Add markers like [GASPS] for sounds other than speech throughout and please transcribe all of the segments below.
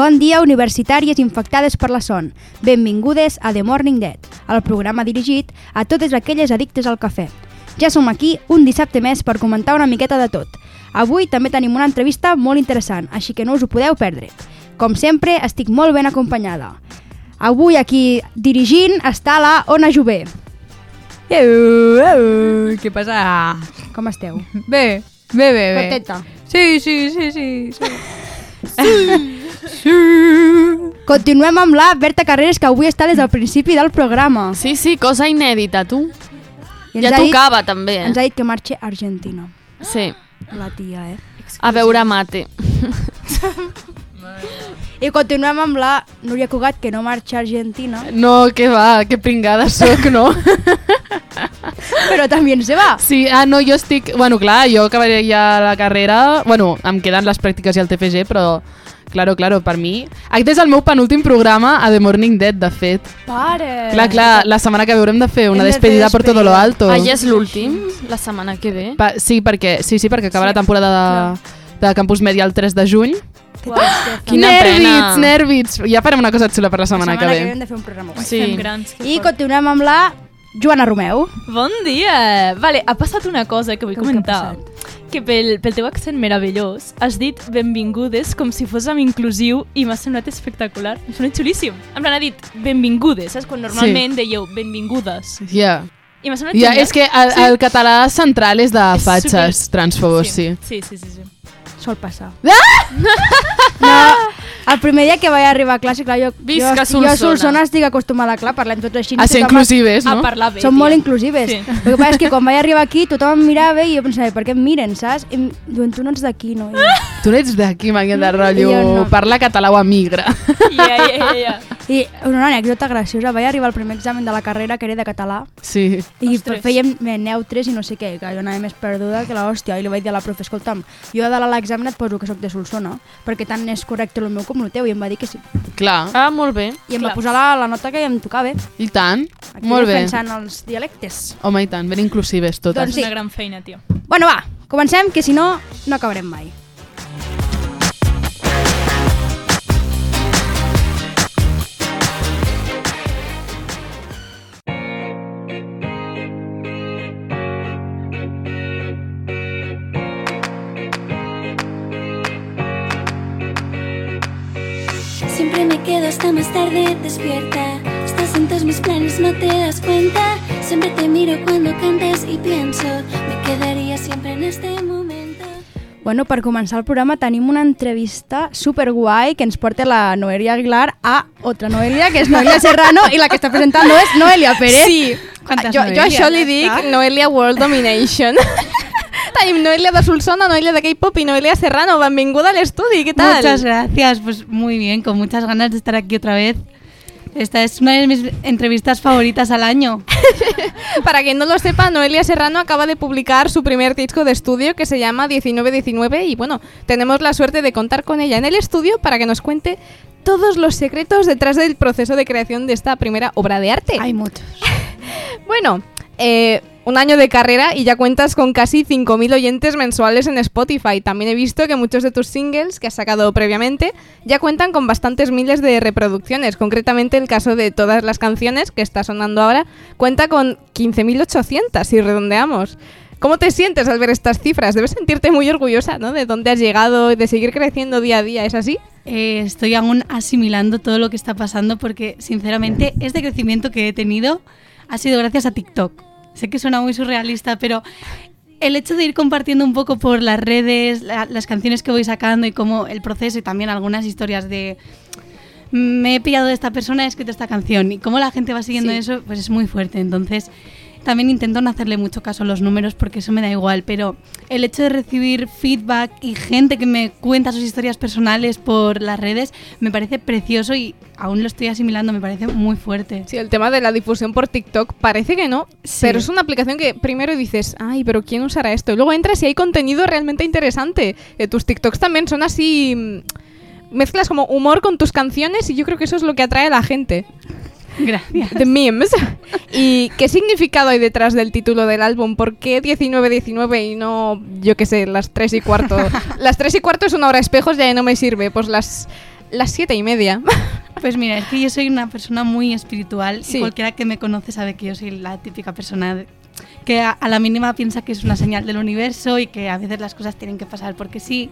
Bon dia, universitàries infectades per la son. Benvingudes a The Morning Dead, el programa dirigit a totes aquelles addictes al cafè. Ja som aquí un dissabte més per comentar una miqueta de tot. Avui també tenim una entrevista molt interessant, així que no us ho podeu perdre. Com sempre, estic molt ben acompanyada. Avui aquí dirigint està la Ona Jové. Eu, eu, què passa? Com esteu? Bé, bé, bé, bé. Contenta? Sí, sí, sí, sí. sí. Continuem amb la Berta Carreras, que avui està des del principi del programa. Sí, sí, cosa inèdita, tu. I Ja ha dit- tocava, també. Ens ha dit que marxa a Argentina. Sí, La tia, eh? a veure mate. [LAUGHS] I continuem amb la Núria Cugat, que no marxa a Argentina, No, que va, que pringada sóc, no? [LAUGHS] però també se va. Sí, ah, no, jo estic... Bueno, clar, jo acabaré ja la carrera... Bueno, em queden les pràctiques i el TFG, però... Claro, claro, per mi... Aquest és el meu penúltim programa a The Morning Dead, de fet. Pare! Clar, clar, la setmana que ve haurem de fer una de despedida per todo lo alto. Ah, ja és l'últim? La setmana que ve? Pa sí, perquè, sí, sí, perquè acaba Sí, la temporada de, de Campus Media el 3 de juny. Quina Nervis, pena! Nervis! Ja farem una cosa xula per la La setmana, setmana que ve que hem de fer un programa guai. Sí. Fem grans. que I fort. continuem amb la Joana Romeu. Bon dia! Vale, ha passat una cosa que vull Com que comentar. Que pel, pel teu accent meravellós has dit benvingudes com si fóssim inclusiu i m'ha semblat espectacular. Em sembla xulíssim. En plan, ha dit benvingudes, saps? Quan normalment dèieu benvingudes. Ja. I m'ha semblat Ja, genial. és que el, Sí. el català central és de És fatxes super- transfobos, sí. Sí, sí, sí. sí. Sol passar. [LAUGHS] No, el primer dia que vaig arribar a classe, clar, jo, Visca jo, jo a Solsona. Solsona estic acostumada, clar, parlem tots així. A ser inclusives, A no? parlar bé, Són tia. molt inclusives. Sí. El que passa és que quan vaig arribar aquí tothom em mirava i jo pensava, per què em miren, saps? I em diuen, tu no ets d'aquí, no? I, Tu no ets d'aquí, Maria de rotllo, Jo no. parla català o emigra. Ja, ja, ja. I una anècdota graciosa, vaig arribar al primer examen de la carrera, que era de català, Sí. i Ostres. fèiem neutres i no sé què, que jo anava més perduda que l'hòstia, i li vaig dir a la profe, escolta'm, jo a l'examen et poso que sóc de Solsona, perquè tant és correcte el meu com el teu, i em va dir que sí. Clar. Ah, molt bé. I em Clar. va posar la, la nota que em tocava. I tant. Aquí molt bé. defensant els dialectes. Home, i tant, ben inclusives totes. Doncs És sí. una gran feina, tio. Bueno, va, comencem, que si no, no acabarem mai. Hasta más tarde despierta. Estás en todos mis planes, no te das cuenta. Siempre te miro cuando cantes y pienso, me quedaría siempre en este momento. Bueno, per començar el programa tenim una entrevista superguai que ens porta la Noelia Aguilar a otra Noelia, que és Noelia [LAUGHS] Serrano, i la que està presentant és Noelia Pérez. Sí, jo, jo això li dic. Noelia World Domination. [LAUGHS] Tenim Noelia de Solsona, Noelia de K-pop y Noelia Serrano. Benvinguda al estudi, ¿qué tal? Muchas gracias, pues muy bien, con muchas ganas de estar aquí otra vez. Esta es una de mis entrevistas favoritas al año. [LAUGHS] Para quien no lo sepa, Noelia Serrano acaba de publicar su primer disco de estudio que se llama 1919 y bueno, tenemos la suerte de contar con ella en el estudio para que nos cuente todos los secretos detrás del proceso de creación de esta primera obra de arte. Hay muchos. [LAUGHS] Bueno, eh, un año de carrera y ya cuentas con casi 5.000 oyentes mensuales en Spotify. También he visto que muchos de tus singles que has sacado previamente ya cuentan con bastantes miles de reproducciones. Concretamente el caso de todas las canciones que está sonando ahora cuenta con 15.800 si redondeamos. ¿Cómo te sientes al ver estas cifras? Debes sentirte muy orgullosa, ¿no? De dónde has llegado y de seguir creciendo día a día, ¿es así? Eh, estoy aún asimilando todo lo que está pasando porque, sinceramente, este crecimiento que he tenido ha sido gracias a TikTok. Sé que suena muy surrealista, pero el hecho de ir compartiendo un poco por las redes la- las canciones que voy sacando y cómo el proceso y también algunas historias de me he pillado de esta persona, he escrito esta canción y cómo la gente va siguiendo Sí. eso, pues es muy fuerte. Entonces, también intento no hacerle mucho caso a los números porque eso me da igual, pero el hecho de recibir feedback y gente que me cuenta sus historias personales por las redes me parece precioso y aún lo estoy asimilando, me parece muy fuerte. Sí, el tema de la difusión por TikTok parece que no, Sí. pero es una aplicación que primero dices, ay, pero ¿quién usará esto? Y luego entras y hay contenido realmente interesante. Eh, tus TikToks también son así... mm, Mezclas como humor con tus canciones y yo creo que eso es lo que atrae a la gente. Gracias. The memes. ¿Y qué significado hay detrás del título del álbum? ¿Por qué 19-19 y no, yo qué sé, las 3 y cuarto? [LAUGHS] las 3 y cuarto es una hora espejos, ya no me sirve. Pues las las siete y media. [LAUGHS] Pues mira, es que yo soy una persona muy espiritual Sí. y cualquiera que me conoce sabe que yo soy la típica persona que a, a la mínima piensa que es una señal del universo y que a veces las cosas tienen que pasar porque sí.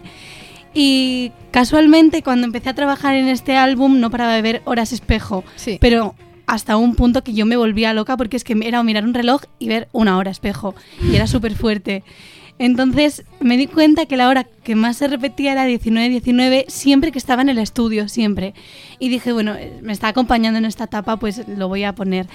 Y casualmente cuando empecé a trabajar en este álbum no paraba de ver horas espejo, Sí. pero hasta un punto que yo me volvía loca porque es que era mirar un reloj y ver una hora espejo y era súper fuerte. Entonces me di cuenta que la hora que más se repetía era 19-19 siempre que estaba en el estudio, siempre. Y dije, bueno, eh, me está acompañando en esta etapa, pues lo voy a poner.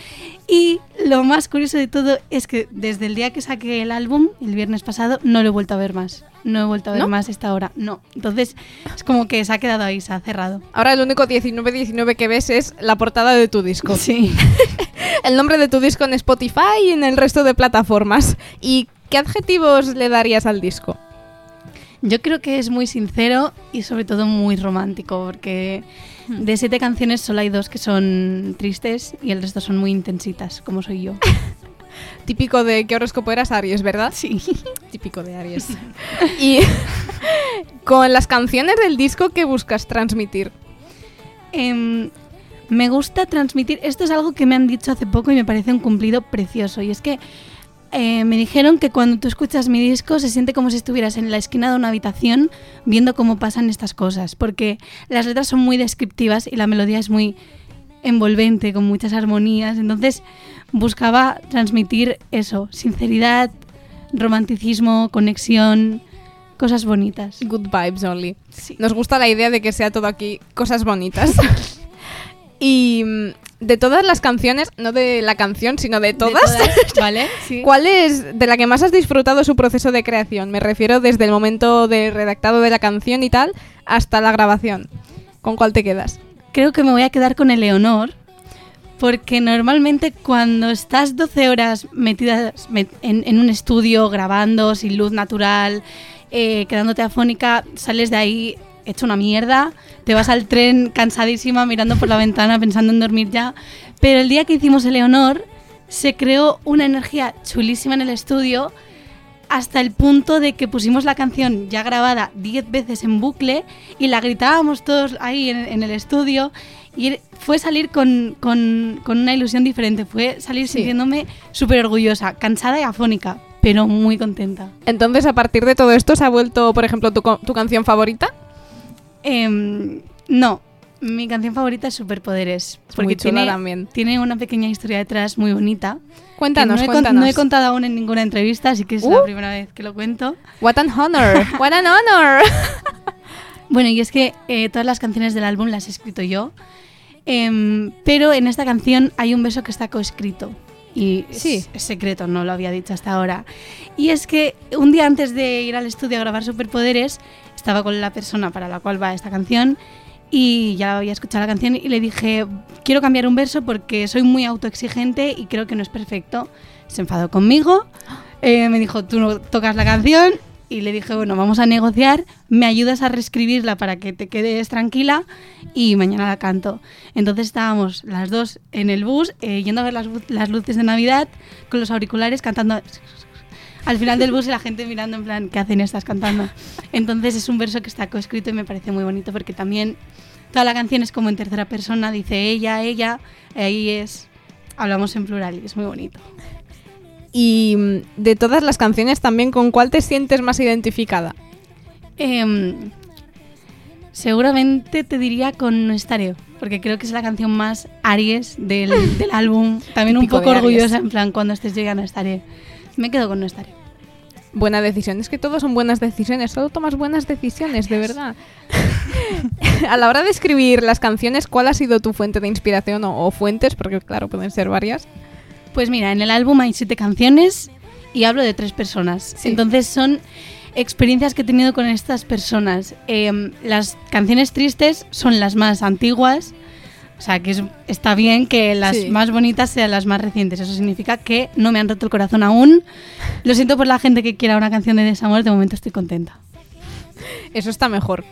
Y lo más curioso de todo es que desde el día que saqué el álbum, el viernes pasado, no lo he vuelto a ver más. No he vuelto a ver ¿No? más esta hora. No. Entonces es como que se ha quedado ahí, se ha cerrado. Ahora el único 19-19 que ves es la portada de tu disco. Sí. [LAUGHS] El nombre de tu disco en Spotify y en el resto de plataformas. ¿Y qué adjetivos le darías al disco? Yo creo que es muy sincero y sobre todo muy romántico, porque de siete canciones solo hay dos que son tristes y el resto son muy intensitas, como soy yo. [LAUGHS] Típico de qué horóscopo eras Aries, ¿verdad? Sí. [LAUGHS] Típico de Aries. y [LAUGHS] con las canciones del disco que buscas transmitir. Em, me gusta transmitir, esto es algo que me han dicho hace poco y me parece un cumplido precioso, y es que eh, me dijeron que cuando tú escuchas mi disco se siente como si estuvieras en la esquina de una habitación viendo cómo pasan estas cosas, porque las letras son muy descriptivas y la melodía es muy envolvente, con muchas armonías, entonces buscaba transmitir eso, sinceridad, romanticismo, conexión, cosas bonitas. Good vibes only. Sí. Nos gusta la idea de que sea todo aquí cosas bonitas. [LAUGHS] y mm, de todas las canciones, no de la canción, sino de todas, [LAUGHS] ¿vale? Sí. ¿cuál es de la que más has disfrutado su proceso de creación? Me refiero desde el momento de redactado de la canción y tal hasta la grabación. ¿Con cuál te quedas? Creo que me voy a quedar con Eleonor, porque normalmente cuando estás 12 horas metidas met- en, en un estudio grabando sin luz natural, eh, quedándote afónica, sales de ahí hecho una mierda, te vas al tren cansadísima mirando por la ventana pensando en dormir ya. Pero el día que hicimos Eleonor se creó una energía chulísima en el estudio hasta el punto de que pusimos la canción ya grabada 10 veces en bucle y la gritábamos todos ahí en, en el estudio y er- fue salir con, con- con una ilusión diferente, fue salir Sí. sintiéndome súper orgullosa, cansada y afónica, pero muy contenta. Entonces, a partir de todo esto, ¿se ha vuelto, por ejemplo, tu, tu canción favorita? Em, no, mi canción favorita es Superpoderes, Es porque muy chula tiene, también. tiene una pequeña historia detrás muy bonita. Cuéntanos, no, he cuéntanos. no he contado aún en ninguna entrevista, así que es Uh. la primera vez que lo cuento. What an honor. [LAUGHS] What an honor. [LAUGHS] Bueno, y es que eh, todas las canciones del álbum las he escrito yo, em, pero en esta canción hay un beso que está coescrito. Y Sí. es, secreto, no lo había dicho hasta ahora. Y es que un día antes de ir al estudio a grabar Superpoderes, estaba con la persona para la cual va esta canción y ya había escuchado la canción y le dije, quiero cambiar un verso porque soy muy autoexigente y creo que no es perfecto. Se enfadó conmigo, eh, me dijo, tú no tocas la canción y le dije, bueno, vamos a negociar, me ayudas a reescribirla para que te quedes tranquila y mañana la canto. Entonces estábamos las dos en el bus eh, yendo a ver las, las luces de Navidad con los auriculares cantando al final del bus y la gente mirando en plan, ¿qué hacen estas cantando? Entonces es un verso que está coescrito y me parece muy bonito porque también toda la canción es como en tercera persona, dice ella, ella, ahí es, hablamos en plural y es muy bonito. Y mm, de todas las canciones también, ¿con cuál te sientes más identificada? Em, seguramente te diría con No estaré, porque creo que es la canción más Aries del, del álbum. También un poco orgullosa, en plan, cuando estés llegando No estaré. Me quedo con No estaré. Buena decisión. Es que todos son buenas decisiones. Solo tomas buenas decisiones, de verdad. [LAUGHS] A la hora de escribir las canciones, ¿cuál ha sido tu fuente de inspiración o, o fuentes? Porque claro, pueden ser varias. Pues mira, en el álbum hay siete canciones y hablo de tres personas. Sí. Entonces son experiencias que he tenido con estas personas. Em, las canciones tristes son las más antiguas. O sea, que es- está bien que las Sí. más bonitas sean las más recientes. Eso significa que no me han roto el corazón aún. Lo siento por la gente que quiera una canción de desamor. De momento estoy contenta. Eso está mejor.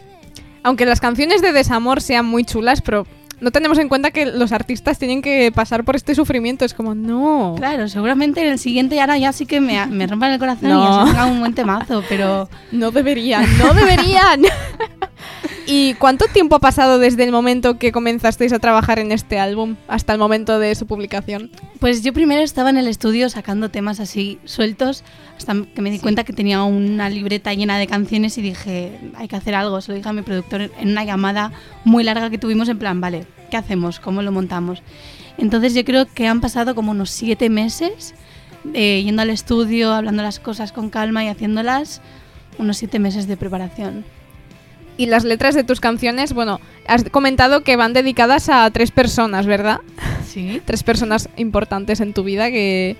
Aunque las canciones de desamor sean muy chulas, pero no tenemos en cuenta que los artistas tienen que pasar por este sufrimiento. Es como, no. Claro, seguramente en el siguiente ahora ya sí que me, me rompan el corazón y ya se un buen temazo. Pero [LAUGHS] No deberían, no deberían. [LAUGHS] ¿Y cuánto tiempo ha pasado desde el momento que comenzasteis a trabajar en este álbum hasta el momento de su publicación? Pues yo primero estaba en el estudio sacando temas así sueltos, hasta que me di cuenta que tenía una libreta llena de canciones y dije, hay que hacer algo. Se lo dije a mi productor en una llamada muy larga que tuvimos en plan, vale, ¿qué hacemos? ¿Cómo lo montamos? Entonces yo creo que han pasado como unos siete meses eh, yendo al estudio, hablando las cosas con calma y haciéndolas, unos siete meses de preparación. Y las letras de tus canciones, bueno, has comentado que van dedicadas a tres personas, ¿verdad? Sí. [LAUGHS] Tres personas importantes en tu vida que...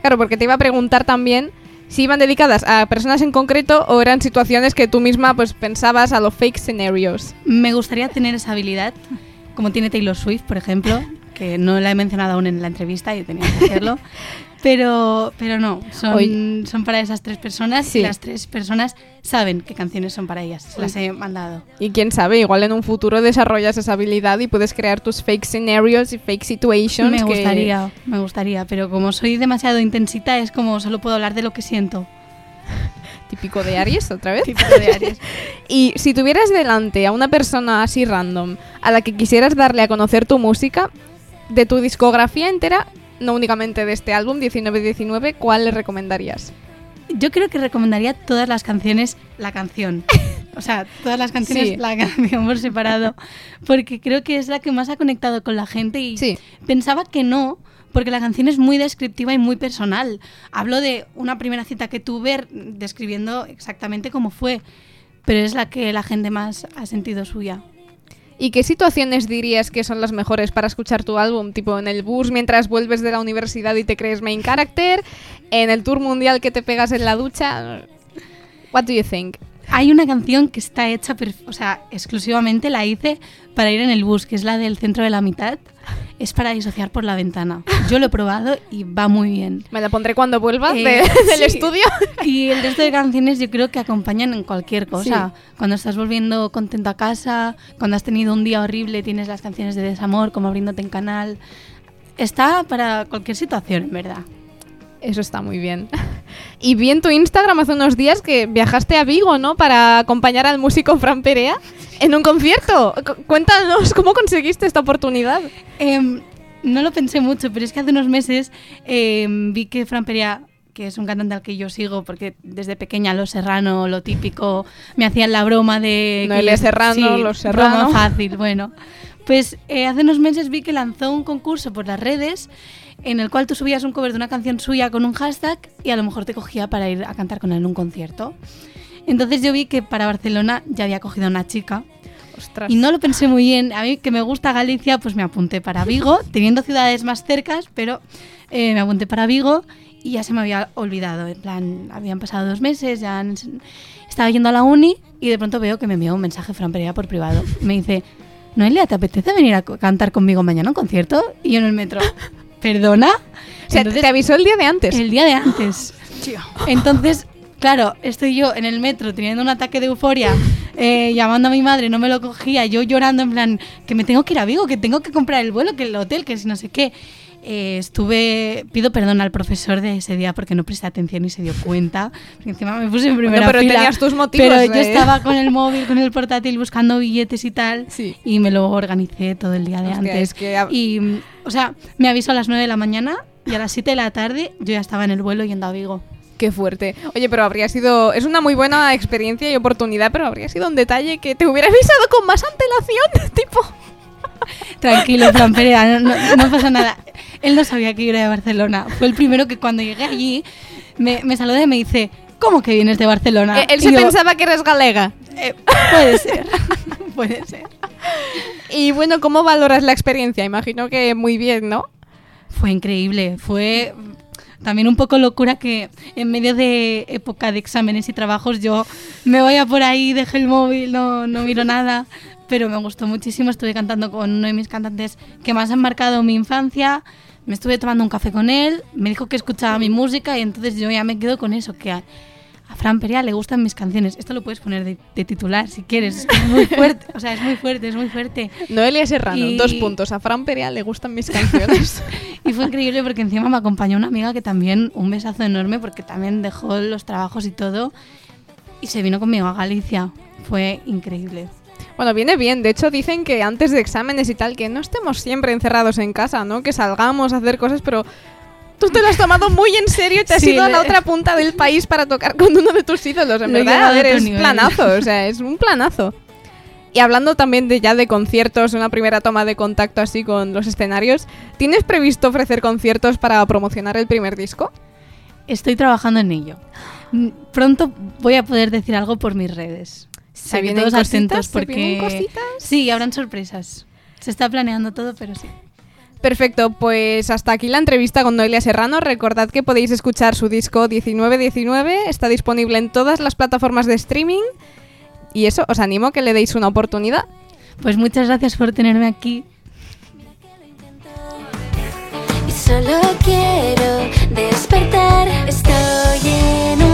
Claro, porque te iba a preguntar también si iban dedicadas a personas en concreto o eran situaciones que tú misma pues pensabas a los fake scenarios. Me gustaría tener esa habilidad, como tiene Taylor Swift, por ejemplo, que no la he mencionado aún en la entrevista y tenía que hacerlo. [LAUGHS] Pero, pero no, son, son para esas tres personas Sí. y las tres personas saben qué canciones son para ellas. Las he mandado. Y quién sabe, igual en un futuro desarrollas esa habilidad y puedes crear tus fake scenarios y fake situations. Me que- gustaría, me gustaría, pero como soy demasiado intensita es como solo puedo hablar de lo que siento. [LAUGHS] Típico de Aries, otra vez. Tipo de Aries. [LAUGHS] Y si tuvieras delante a una persona así random a la que quisieras darle a conocer tu música, de tu discografía entera, no únicamente de este álbum 1919, ¿cuál le recomendarías? Yo creo que recomendaría todas las canciones, la canción. O sea, todas las canciones, Sí. la canción por separado. Porque creo que es la que más ha conectado con la gente y Sí. pensaba que no, porque la canción es muy descriptiva y muy personal. Hablo de una primera cita que tuve describiendo exactamente cómo fue, pero es la que la gente más ha sentido suya. ¿Y qué situaciones dirías que son las mejores para escuchar tu álbum? Tipo en el bus mientras vuelves de la universidad y te crees main character, en el tour mundial que te pegas en la ducha. What do you think? Hay una canción que está hecha, o sea, exclusivamente la hice para ir en el bus, que es la del centro de la mitad. Es para disociar por la ventana. Yo lo he probado y va muy bien. Me la pondré cuando vuelva Eh, de- [LAUGHS] del sí. estudio. Y el resto de canciones yo creo que acompañan en cualquier cosa. Cuando estás volviendo contento a casa, cuando has tenido un día horrible, tienes las canciones de desamor, como abriéndote en canal. Está para cualquier situación, en verdad. Eso está muy bien. [LAUGHS] Y vi en tu Instagram hace unos días que viajaste a Vigo, ¿no? Para acompañar al músico Fran Perea en un concierto. Cu- Cuéntanos cómo conseguiste esta oportunidad. Em, no lo pensé mucho, pero es que hace unos meses em, vi que Fran Perea, que es un cantante al que yo sigo, porque desde pequeña Los Serrano, lo típico, me hacían la broma de... que Noelia yo- Serrano, Los Serrano. Fácil, bueno. Pues eh, hace unos meses vi que lanzó un concurso por las redes en el cual tú subías un cover de una canción suya con un hashtag y a lo mejor te cogía para ir a cantar con él en un concierto. Entonces yo vi que para Barcelona ya había cogido a una chica Ostras. y no lo pensé muy bien. A mí que me gusta Galicia, pues me apunté para Vigo, [LAUGHS] teniendo ciudades más cercas, pero eh, me apunté para Vigo y ya se me había olvidado. En plan, habían pasado dos meses, ya han- estaba yendo a la uni y de pronto veo que me envió un mensaje Fran Perea por privado. Me dice, Noelia, ¿te apetece venir a cantar conmigo mañana a un concierto? Y yo en el metro, ¿perdona? O sea, Entonces, te avisó el día de antes. el día de antes. [GASPS] Entonces, claro, estoy yo en el metro teniendo un ataque de euforia, eh, llamando a mi madre, no me lo cogía, yo llorando en plan, que me tengo que ir a Vigo, que tengo que comprar el vuelo, que el hotel, que si no sé qué. Eh, estuve, pido perdón al profesor de ese día porque no presté atención y se dio cuenta. [LAUGHS] Encima me puse en primera pero fila. tenías tus motivos, Pero yo estaba con el móvil, con el portátil, buscando billetes y tal. Sí. Y me lo organicé todo el día de Hostia, antes. es que Y, o sea, me avisó a las 9 de la mañana y a las 7 de la tarde yo ya estaba en el vuelo yendo a Vigo. Qué fuerte. Oye, pero habría sido. Es una muy buena experiencia y oportunidad, pero habría sido un detalle que te hubiera avisado con más antelación. [LAUGHS] tipo. Tranquilo, Fran Perea, no, no- no pasa nada. Él no sabía que yo era de Barcelona. Fue el primero que cuando llegué allí me, me saluda y me dice, ¿cómo que vienes de Barcelona? Eh, Él Y se yo, pensaba que eres galega. "Eh, puede ser, [LAUGHS] puede ser. Y bueno, ¿cómo valoras la experiencia? Imagino que muy bien, ¿no? Fue increíble, fue también un poco locura que en medio de época de exámenes y trabajos yo me vaya por ahí, dejé el móvil, no, no miro nada, pero me gustó muchísimo, estuve cantando con uno de mis cantantes que más han marcado mi infancia, me estuve tomando un café con él, me dijo que escuchaba mi música y entonces yo ya me quedo con eso, que a, a Fran Perea le gustan mis canciones, esto lo puedes poner de, de titular si quieres, es muy [LAUGHS] fuerte, o sea, es muy fuerte, es muy fuerte. Noelia Serrano, Y- dos puntos. A Fran Perea le gustan mis canciones. [LAUGHS] Y fue increíble porque encima me acompañó una amiga que también, un besazo enorme porque también dejó los trabajos y todo y se vino conmigo a Galicia. Fue increíble. Bueno, viene bien. De hecho, dicen que antes de exámenes y tal, que no estemos siempre encerrados en casa, ¿no? Que salgamos a hacer cosas, pero tú te lo has tomado muy en serio y te has Sí, ido a la otra punta del país para tocar con uno de tus ídolos. En verdad, a ver, es nivel. planazo, o sea, es un planazo. Y hablando también de ya de conciertos, una primera toma de contacto así con los escenarios, ¿tienes previsto ofrecer conciertos para promocionar el primer disco? Estoy trabajando en ello. Mm, Pronto voy a poder decir algo por mis redes. Que vienen todos cositas? atentos ¿Se porque cositas? sí, habrán sorpresas. Se está planeando todo, pero sí. Perfecto, pues hasta aquí la entrevista con Noelia Serrano. Recordad que podéis escuchar su disco 1919, está disponible en todas las plataformas de streaming. Y eso, os animo a que le deis una oportunidad. Pues muchas gracias por tenerme aquí. Y solo quiero despertar. Estoy en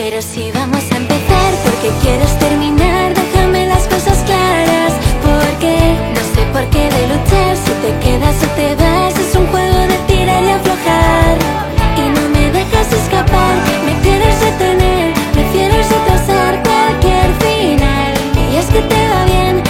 Pero si vamos a empezar, porque quieres terminar, déjame las cosas claras. Porque no sé por qué de luchar. Si te quedas o te vas, es un juego de tirar y aflojar. Y no me dejas escapar, me quieres retener, prefieres retrasar cualquier final. Y es que te va bien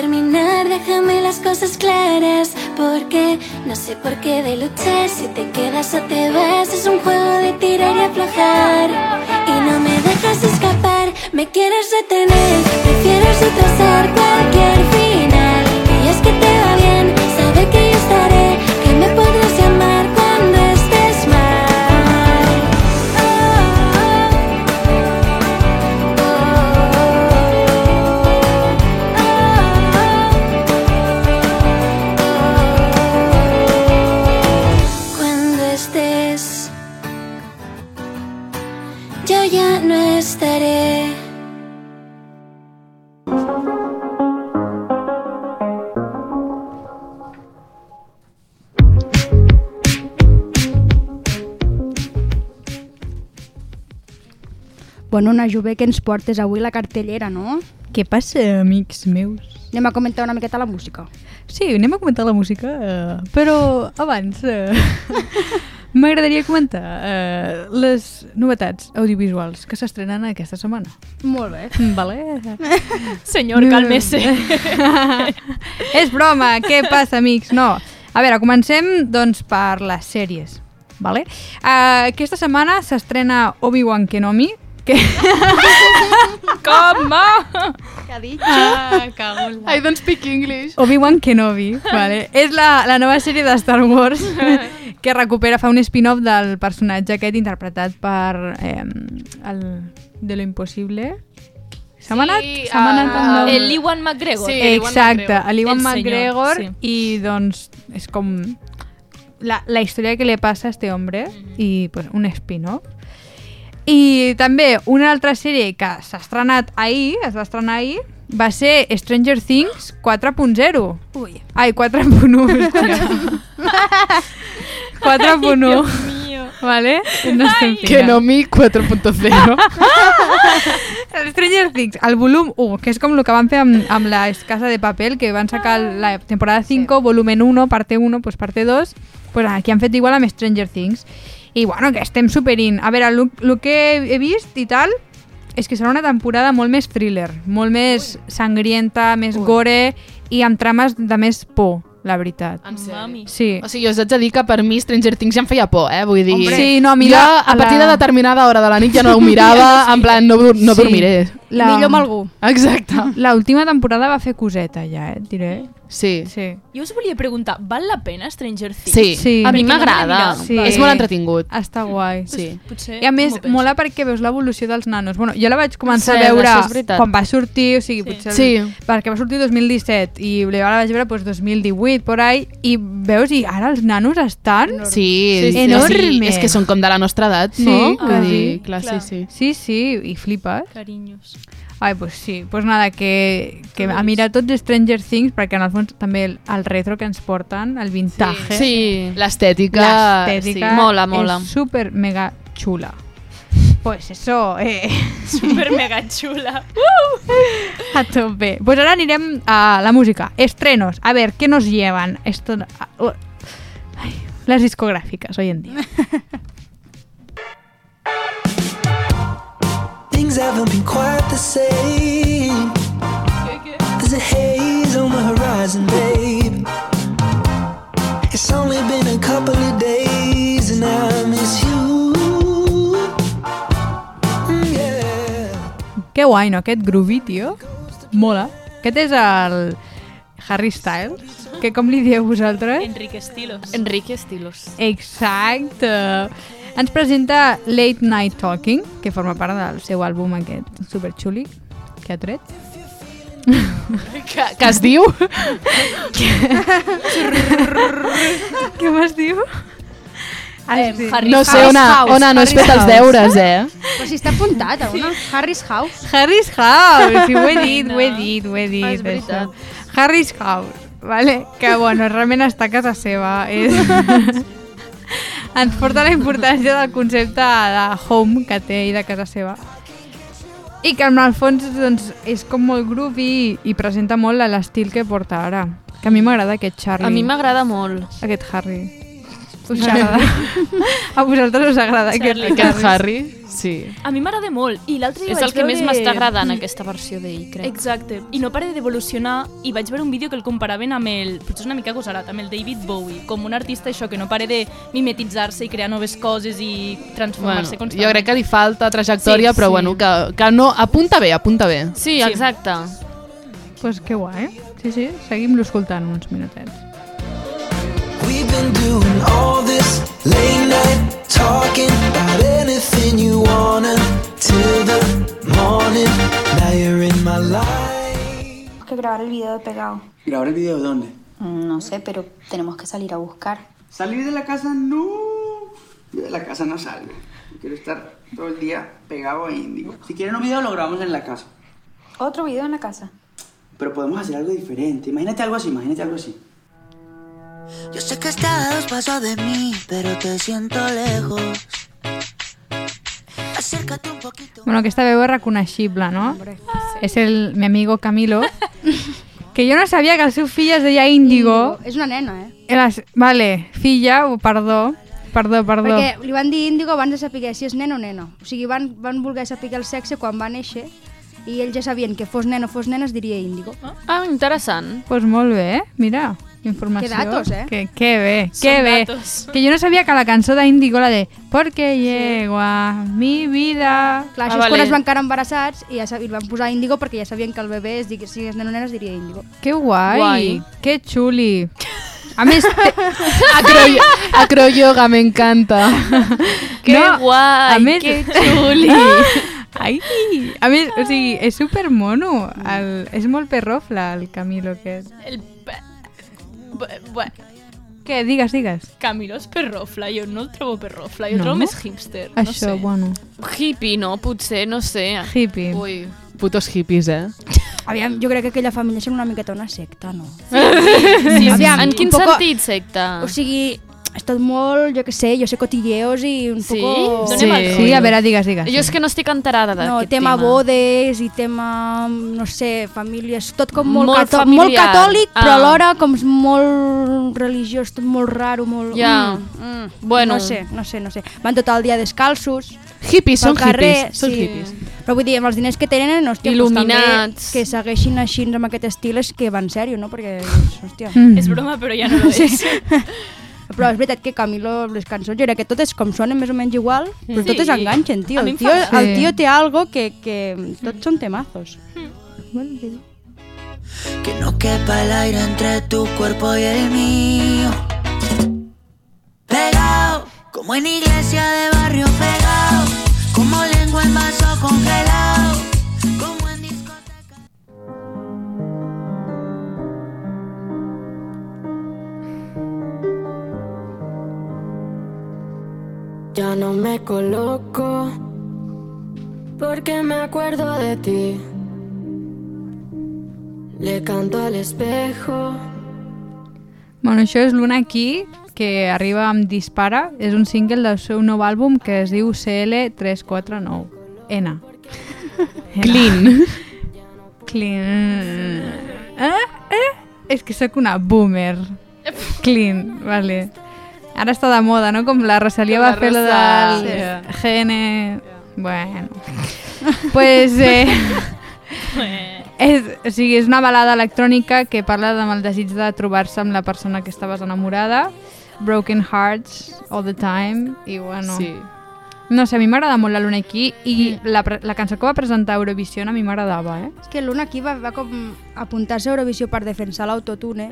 terminar, déjame las cosas claras. Porque no sé por qué de luchar, si te quedas o te vas, es un juego de tirar y aflojar. Y no me dejas escapar, me quieres retener, prefieres retrasar cualquier final. Y es que te Bueno, una jove que ens portes avui la cartellera, no? Què passa, amics meus? Anem a comentar una miqueta la música. Sí, anem a comentar la música, eh, però abans eh, [LAUGHS] m'agradaria comentar eh, les novetats audiovisuals que s'estrenen aquesta setmana. Molt bé. Vale? [LAUGHS] Senyor, cálmese. [LAUGHS] És broma, què passa, amics? No. A veure, comencem doncs per les sèries. Vale? Uh, aquesta setmana s'estrena Obi-Wan Kenobi, que... [LAUGHS] Com? Ah, cago en la... I don't speak English. Obi-Wan Kenobi, vale. és la, la nova sèrie de Star Wars [LAUGHS] que recupera, fa un spin-off del personatge aquest interpretat per eh, el de lo impossible. S'ha Sí, manat? S'ha manat el ah, nom? El Iwan McGregor. Sí. Ewan Exacte, McGregor. l'Iwan El senyor, McGregor sí. i doncs és com la, la història que li passa a este hombre i pues, un spin-off. I també una altra sèrie que s'ha estrenat ahir, es va estrenar ahir, va ser Stranger Things 4.0. Ui. Ai, 4.1. espera. 4.1. Vale? No estem Que no mi 4.0. El [LAUGHS] Stranger Things, el volum 1, que és com el que van fer amb, amb la Casa de Papel, que van sacar la temporada 5, volumen 1, parte 1, pues parte 2, pues aquí han fet igual amb Stranger Things. I bueno, que estem superint. A veure, el, que he vist i tal, és que serà una temporada molt més thriller, molt més sangrienta, més gore i amb trames de més por, la veritat. En sèrio? Sí. O sigui, us haig de dir que per mi Stranger Things ja em feia por, eh? Vull dir... Hombre. Sí, no, a mi jo, la- a la- partir de determinada hora de la nit ja no ho mirava, [LAUGHS] en plan, no, no Sí. dormiré. La... Millor amb algú. Exacte. La última temporada va fer coseta ja, eh, et diré. Sí. Sí. Jo us volia preguntar, val la pena Stranger Things? Sí. Sí. A mi no m'agrada. l'he Sí. És molt entretingut. Està guai. Sí. Potser I a més, mola perquè veus l'evolució dels nanos. Bueno, jo la vaig començar Sí, a veure quan va sortir, o sigui, Sí. potser... Sí. Perquè va sortir 2017 i la vaig veure doncs, 2018, por ahí, i veus, i ara els nanos estan... Sí, Sí, sí. enorme. Enorme. és que són com de la nostra edat, Sí, no? quasi. Vull dir, clar, Clar. sí, sí. Sí, sí, i flipes. Carinyos. Ai, pues sí, pues nada, que, que a mirar tots Stranger Things, perquè en el fons també el, el retro que ens porten, el vintage, Sí. L'estètica... l'estètica Sí. Mola, mola. és super mega chula. Pues eso, eh, [LAUGHS] Super mega xula. a tope. Pues ahora anirem a la música. Estrenos. A ver, ¿qué nos llevan? Esto... Ay, las discográficas hoy en día. [LAUGHS] Things haven't been quite the same. There's a haze on the horizon, babe. It's only been a couple of days and I miss you. Mm, yeah. Que guai, no? Aquest groovy, tio. Mola. Aquest és el Harry Styles, que com li dieu vosaltres? Enrique Estilos. Enrique Estilos. Exacte. Ens presenta Late Night Talking, que forma part del seu àlbum aquest superxuli que ha tret. Que, que es diu... Què m'has diu? Eh, Harry No sé, Ona, House, Ona, no has Harry's fet els House. deures, eh? Però si està apuntat, a una. Harry's House. Harry's House, sí, ho he dit, ho he dit, ho he dit. Ah, és això. Harry's House, vale? que bueno, realment està a casa seva. És... [LAUGHS] Ens porta la importància del concepte de home que té i de casa seva. I que en el fons doncs, és com molt groovy i, i presenta molt l'estil que porta ara. Que a mi m'agrada aquest Charlie. A mi m'agrada molt. Aquest Harry. Us agrada? [LAUGHS] a vosaltres us agrada Charlie. aquest, Aquest Harry, sí. A mi m'agrada molt. I l'altre És el que més veure- m'està agradant, aquesta versió d'ell, crec. Exacte. I no pare d'evolucionar i vaig veure un vídeo que el comparaven amb el, potser és una mica agosarat, amb el David Bowie, com un artista això que no pare de mimetitzar-se i crear noves coses i Bueno, transformar-se constantment. jo crec que li falta trajectòria, Sí, però sí. bueno, que, que no, apunta bé, apunta bé. Sí, Sí. exacte. Pues que guai. Sí, sí, seguim-lo escoltant uns minutets. We've been doing all grabar el video de pegado. ¿Grabar el video de dónde? Mm, No sé, pero tenemos que salir a buscar. ¿Salir de la casa? No. Yo de la casa no salgo. Quiero estar todo el día pegado a Índigo. Si quieren un video, lo grabamos en la casa. Otro video en la casa. Pero podemos hacer algo diferente. Imagínate algo así, imagínate algo así. Yo sé que estás a dos pasos de mí, pero te siento lejos. Acércate un poquito. Bueno, aquesta veu és reconeixible, no? És el mi amigo Camilo, [LAUGHS] que jo no sabia que el seu fill es deia Índigo. És una nena, eh? Les... Vale, filla, o perdó, perdó, perdó. Perquè li van dir índigo abans de saber si és nen o nena. O sigui, van, van voler saber el sexe quan va néixer i ells ja sabien que fos nen o fos nena es diria índigo. Ah, interessant. Pues molt bé, eh? mira, informació. Que datos, eh? Que, que bé, Són que bé. datos. Que jo no sabia que la cançó d'Índigo, la de Porque llego a mi vida... Clar, Ah, això és vale. quan es van quedar embarassats i ja sab... i van posar índigo perquè ja sabien que el bebè, es digui, si és nen o nena, es diria índigo. Que guai, Guai. que xuli. A més, [LAUGHS] te... Acro, acroyoga, me encanta. [LAUGHS] Que No, guai, a més- que xuli. [LAUGHS] Ai, a més, o sigui, és super mono. El, és molt perrofla, el Camilo aquest. El... pe- bu- bu- Què? Digues, digues. Camilo és perrofla, jo no el trobo perrofla, jo No? el trobo més hipster. no Això, sé. bueno, Hippie, no? Potser, no sé. hippie. Ui, putos hippies, eh? [LAUGHS] Aviam, jo crec que aquella família són una miqueta una secta, no? Sí, Aviam, en quin un poco- sentit, secta? O sigui, és tot molt, jo que sé, jo sé cotilleos i un Sí? poco... Donem Sí. Sí, a veure, digues, digues. Jo és que no estic enterada No, d'aquest tema, tema. bodes i tema, no sé, famílies, tot com molt, Molt catò molt familiar. catòlic, però Ah. alhora com és molt religiós, tot molt raro, molt... Ja. Mm, mm. Bueno. No sé, no sé, no sé. Van tot el dia descalços, Hippies, són carrer, hippies. Són sí. hippies. Però vull dir, amb els diners que tenen, hòstia, Il·luminats. Doncs també que segueixin així amb aquest estil és que va en sèrio, no? Perquè, hòstia... Mm. És broma, però ja no lo és. [LAUGHS] Però és veritat que Camilo, les cançons, jo crec que totes com sonen més o menys igual, però Sí. totes enganxen, tio. El tio, el Sí. tio té algo que, que tots són temazos. que no quepa el aire entre tu cuerpo y el mío. Pegado, como en iglesia de barrio pegado, como lengua en vaso congelado, Ya no me coloco porque me acuerdo de ti. Le canto al espejo. Bueno, això és l'una aquí, que arriba amb Dispara. És un single del seu nou àlbum que es diu CL349. N. [LAUGHS] Clean. Clean. Eh? Eh? És que sóc una boomer. [LAUGHS] Clean, vale. Ara està de moda, no? Com la Rosalia Com va la fer lo del Rosalia. GN... Bueno. [LAUGHS] pues, eh, és, o sigui, és una balada electrònica que parla amb el desig de trobar-se amb la persona que estaves enamorada, broken hearts all the time, i bueno... Sí. No sé, a mi m'agrada molt la Luna aquí i la, pre- la cançó que va presentar a Eurovision a mi m'agradava, eh? És que l'una aquí va, va com apuntar-se a Eurovisió per defensar l'autotune.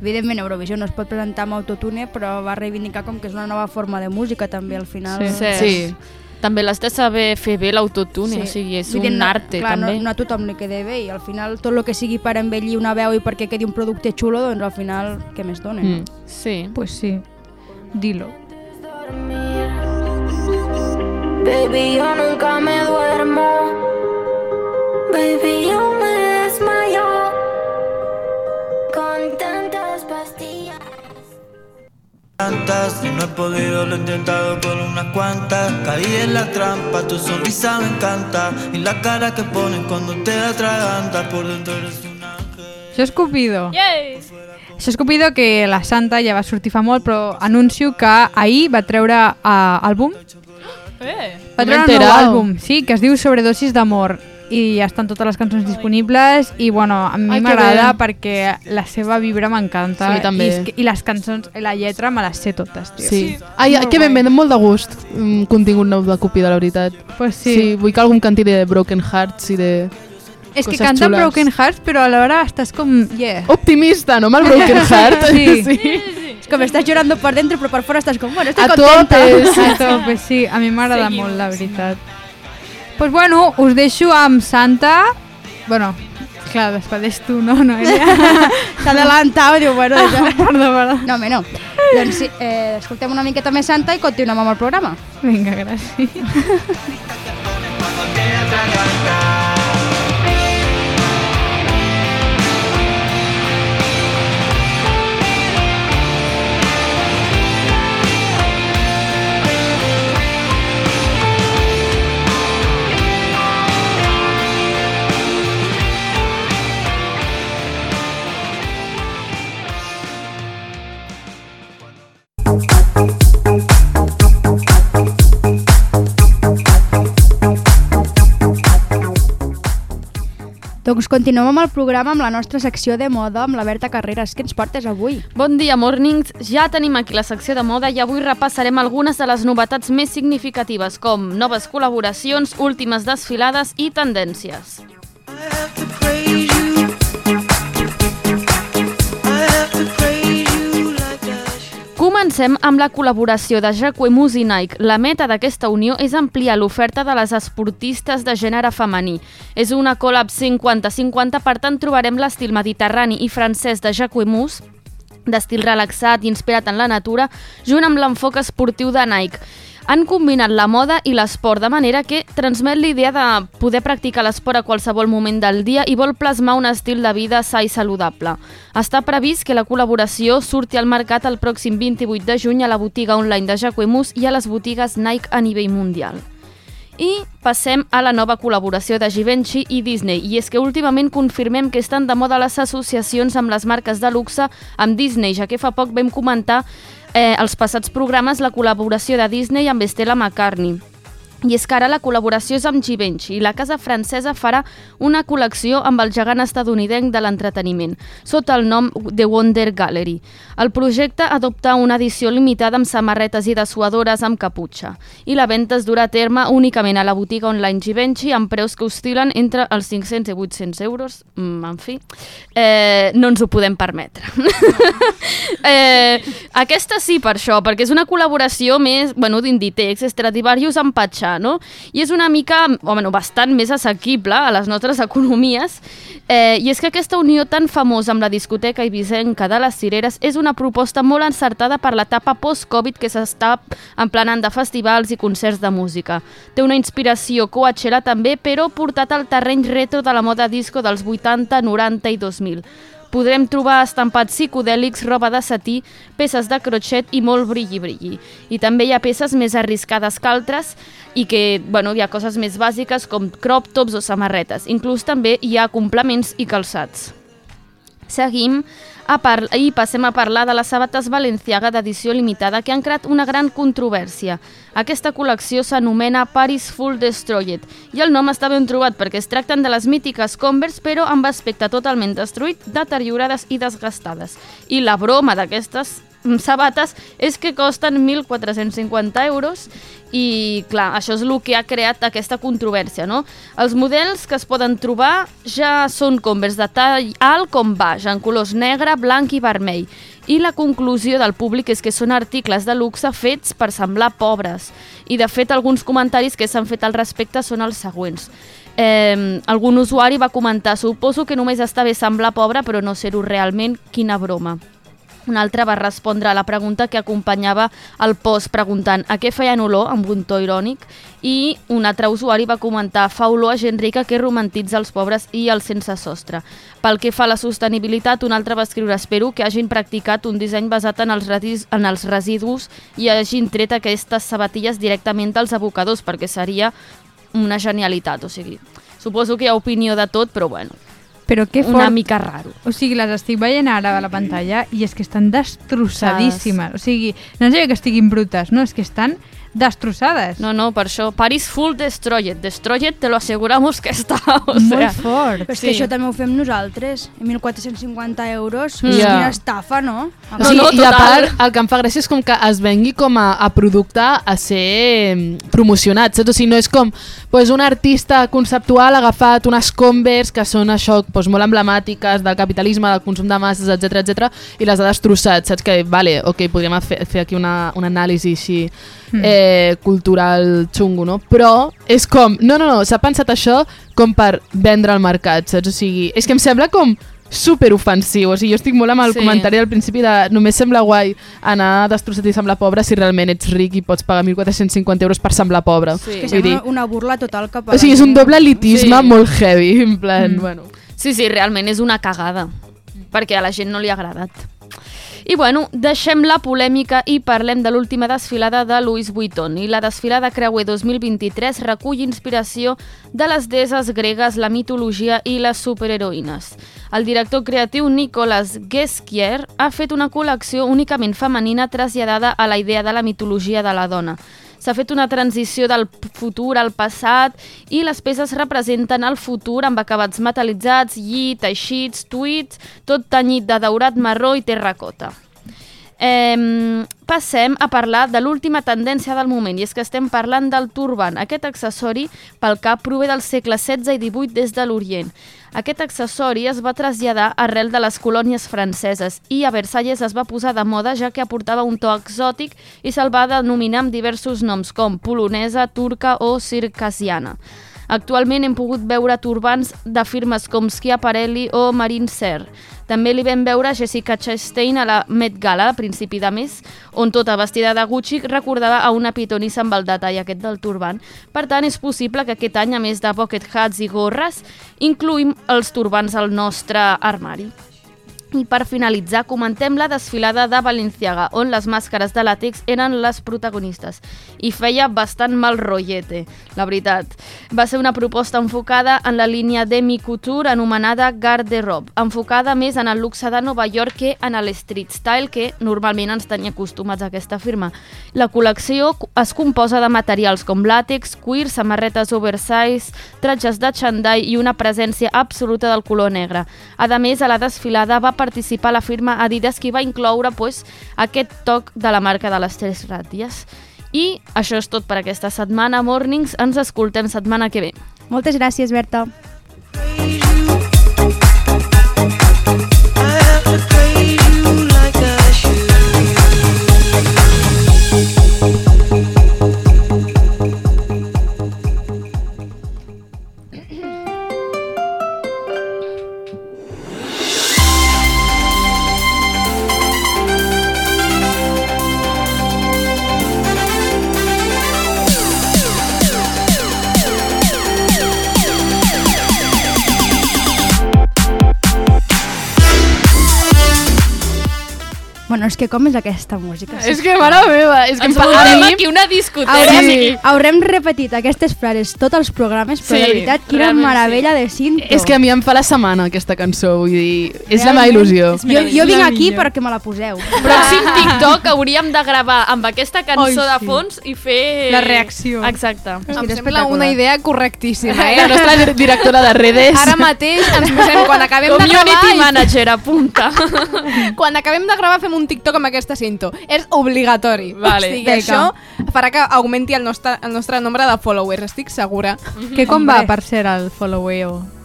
Evidentment, Eurovisió no es pot presentar amb autotune, però va reivindicar com que és una nova forma de música també al final. Sí. sí. També l'has de saber fer bé l'autotune, o sigui, és Vull dir, un arte clar, també. No, no a tothom li queda bé i al final tot el que sigui per embellir una veu i perquè quedi un producte xulo, doncs al final què més dona? Mm. No? Sí. Pues sí, dilo. Baby, yo nunca me duermo. Baby, yo me tantas y no he podido, lo he intentado por unas cuantas. Caí en la trampa, tu sonrisa me encanta y la cara que pones cuando te atragantas por dentro eres un ángel. Això és Cupido. Yay! Això és Cupido que la Santa ja va sortir fa molt, però anuncio que ahir va treure uh, àlbum. Eh. Va treure un nou àlbum, sí, que es diu Sobredosis d'amor i ja estan totes les cançons disponibles i bueno, a mi m'agrada perquè la seva vibra m'encanta Sí, també. I, i les cançons, i la lletra me les sé totes, tio. Sí. Ai, Molt que ben, ben, molt de gust un contingut nou de Cupido, la veritat. Pues sí. sí. vull que algú em canti de Broken Hearts i de... És que canta xules. Broken Hearts, però alhora estàs com... Yeah. Optimista, no? Amb el Broken [LAUGHS] Heart. [LAUGHS] Sí. sí. És com estàs llorando per dentro, però per fora estàs com, bueno, estic A contenta. tope, sí. A tope, sí. A mi m'agrada molt, la veritat. Pues bueno, us deixo amb Santa. Bueno, clar, despedeix tu, no, no, ella. [LAUGHS] S'ha adelantat i diu, bueno, ja... perdó, perdó. No, home, no. Doncs sí, eh, escoltem una miqueta més santa i continuem amb el programa. Vinga, gràcies. [LAUGHS] Doncs continuem amb el programa amb la nostra secció de moda amb la Berta Carreras. Què ens portes avui? Bon dia, mornings. Ja tenim aquí la secció de moda i avui repassarem algunes de les novetats més significatives, com noves col·laboracions, últimes desfilades i tendències. Comencem amb la col·laboració de Jacquemus i Nike. La meta d'aquesta unió és ampliar l'oferta de les esportistes de gènere femení. És una collab 50-50, per tant trobarem l'estil mediterrani i francès de Jacquemus, d'estil relaxat i inspirat en la natura, junt amb l'enfoc esportiu de Nike. Han combinat la moda i l'esport de manera que transmet l'idea de poder practicar l'esport a qualsevol moment del dia i vol plasmar un estil de vida sa i saludable. Està previst que la col·laboració surti al mercat el pròxim 28 de juny a la botiga online de Jacquemus i a les botigues Nike a nivell mundial. I passem a la nova col·laboració de Givenchy i Disney. I és que últimament confirmem que estan de moda les associacions amb les marques de luxe amb Disney, ja que fa poc vam comentar eh, als passats programes la col·laboració de Disney amb Stella McCartney. I és que ara la col·laboració és amb Givenchy i la casa francesa farà una col·lecció amb el gegant estadounidenc de l'entreteniment, sota el nom The Wonder Gallery. El projecte adopta una edició limitada amb samarretes i dessuadores amb caputxa. I la venda es durà a terme únicament a la botiga online Givenchy amb preus que oscil·len entre els 500 i 800 euros. Mm, en fi, eh, no ens ho podem permetre. [LAUGHS] eh, aquesta sí per això, perquè és una col·laboració més, bueno, d'Inditex, Stradivarius amb Patxà, no? I és una mica, o bueno, bastant més assequible a les nostres economies. Eh, I és que aquesta unió tan famosa amb la discoteca ibisenca de les Cireres és una proposta molt encertada per l'etapa post-Covid que s'està emplenant de festivals i concerts de música. Té una inspiració Coachella també, però portat al terreny retro de la moda disco dels 80, 90 i 2000. Podrem trobar estampats psicodèlics, roba de setí, peces de crotxet i molt brilli-brilli. I també hi ha peces més arriscades que altres i que, bueno, hi ha coses més bàsiques com crop tops o samarretes. Inclús també hi ha complements i calçats. Seguim a par i passem a parlar de les sabates Balenciaga d'edició limitada que han creat una gran controvèrsia. Aquesta col·lecció s'anomena Paris Full Destroyed i el nom està ben trobat perquè es tracten de les mítiques Converse però amb aspecte totalment destruït, deteriorades i desgastades. I la broma d'aquestes sabates és que costen 1.450 euros i clar, això és el que ha creat aquesta controvèrsia, no? Els models que es poden trobar ja són Converse de tall alt com baix, en colors negre, blanc i vermell. I la conclusió del públic és que són articles de luxe fets per semblar pobres. I de fet alguns comentaris que s'han fet al respecte són els següents. Eh, algun usuari va comentar, suposo que només està bé semblar pobre però no ser-ho realment, quina broma. Un altre va respondre a la pregunta que acompanyava el post preguntant a què feien olor? amb un to irònic. I un altre usuari va comentar fa olor a gent rica que romantitza els pobres i els sense sostre. Pel que fa a la sostenibilitat, un altre va escriure espero que hagin practicat un disseny basat en els, redis, en els residus i hagin tret aquestes sabatilles directament dels abocadors perquè seria una genialitat, o sigui, suposo que hi ha opinió de tot, però bueno, Però què una fort... mica raro. O sigui, les estic veient ara a la pantalla i és que estan destrossadíssimes. O sigui, no és que estiguin brutes, no, és que estan destrossades. No, no, per això, Paris full destroyed. Destroyed te lo aseguramos que està. [LAUGHS] O Molt sea, fort. Però és que això també ho fem nosaltres. 1.450 euros. Mm. Ja. Quina estafa, no? O sigui, I a part, el que em fa gràcia és com que es vengui com a, a producte a ser promocionat, saps? O sigui, no és com pues, un artista conceptual ha agafat unes Converse que són això pues, molt emblemàtiques del capitalisme, del consum de masses, etc etc i les ha destrossat, saps? Que, vale, ok, podríem fer, fer aquí una, una anàlisi així Mm. eh, cultural xungo, no? Però és com, no, no, no, s'ha pensat això com per vendre al mercat, saps? O sigui, és que em sembla com super ofensiu, o sigui, jo estic molt amb el Sí. comentari del principi de només sembla guai anar destrossat i semblar pobre si realment ets ric i pots pagar 1.450 euros per semblar pobre. Sí. Que Vull sembla dir, una burla total cap a o sigui, és un doble elitisme Sí. sí. molt heavy, en plan, mm. bueno. Sí, sí, realment és una cagada, perquè a la gent no li ha agradat. I bueno, deixem la polèmica i parlem de l'última desfilada de Louis Vuitton. I la desfilada Creuer 2023 recull inspiració de les deses gregues, la mitologia i les superheroïnes. El director creatiu Nicolas Guesquier ha fet una col·lecció únicament femenina traslladada a la idea de la mitologia de la dona. S'ha fet una transició del futur al passat i les peces representen el futur amb acabats metal·litzats, lli, teixits, tuits, tot tenyit de daurat marró i terracota. Eh, passem a parlar de l'última tendència del moment i és que estem parlant del turban. Aquest accessori pel cap prové del segle XVI i XVIII des de l'Orient. Aquest accessori es va traslladar arrel de les colònies franceses i a Versalles es va posar de moda ja que aportava un to exòtic i se'l va denominar amb diversos noms com polonesa, turca o circassiana. Actualment hem pogut veure turbans de firmes com Schiaparelli o Marine Serre. També li vam veure Jessica Chastain a la Met Gala a principi de mes, on tota vestida de Gucci recordava a una pitonissa amb el detall aquest del turban. Per tant, és possible que aquest any, a més de bucket hats i gorres, incluïm els turbans al nostre armari. I per finalitzar, comentem la desfilada de Balenciaga, on les màscares de làtex eren les protagonistes. I feia bastant mal rotllete, la veritat. Va ser una proposta enfocada en la línia Demi Couture anomenada Garde-Robe, enfocada més en el luxe de Nova York que en el street style que normalment ens tenia acostumats a aquesta firma. La col·lecció es composa de materials com làtex, cuir, samarretes oversize, tratges de xandall i una presència absoluta del color negre. A més, a la desfilada va participar la firma Adidas que va incloure pues, aquest toc de la marca de les tres ratlles. I això és tot per aquesta setmana. Mornings, ens escoltem setmana que ve. Moltes gràcies, Berta. Que com és aquesta música? És que, mare meva, és que Ens em mi- aquí una discoteca. Haurem, Sí. haurem repetit aquestes frases tots els programes, però Sí, de veritat, quina realment meravella de cinto. És que a mi em fa la setmana aquesta cançó, vull dir, és la meva Realment, il·lusió. Jo, jo vinc aquí perquè me la poseu. Pròxim [LAUGHS] TikTok hauríem de gravar amb aquesta cançó de sí. fons i fer... La reacció. Exacte. Em que és sembla una idea correctíssima, La eh? nostra dir- directora de redes. Ara mateix ens posem, quan acabem de Community gravar, i- manager, apunta. [LAUGHS] quan acabem de gravar fem un TikTok amb aquesta cinto. És obligatori. Vale. o sigui, això farà que augmenti el nostre, el nostre nombre de followers, estic segura. Que com va per ser el followeo?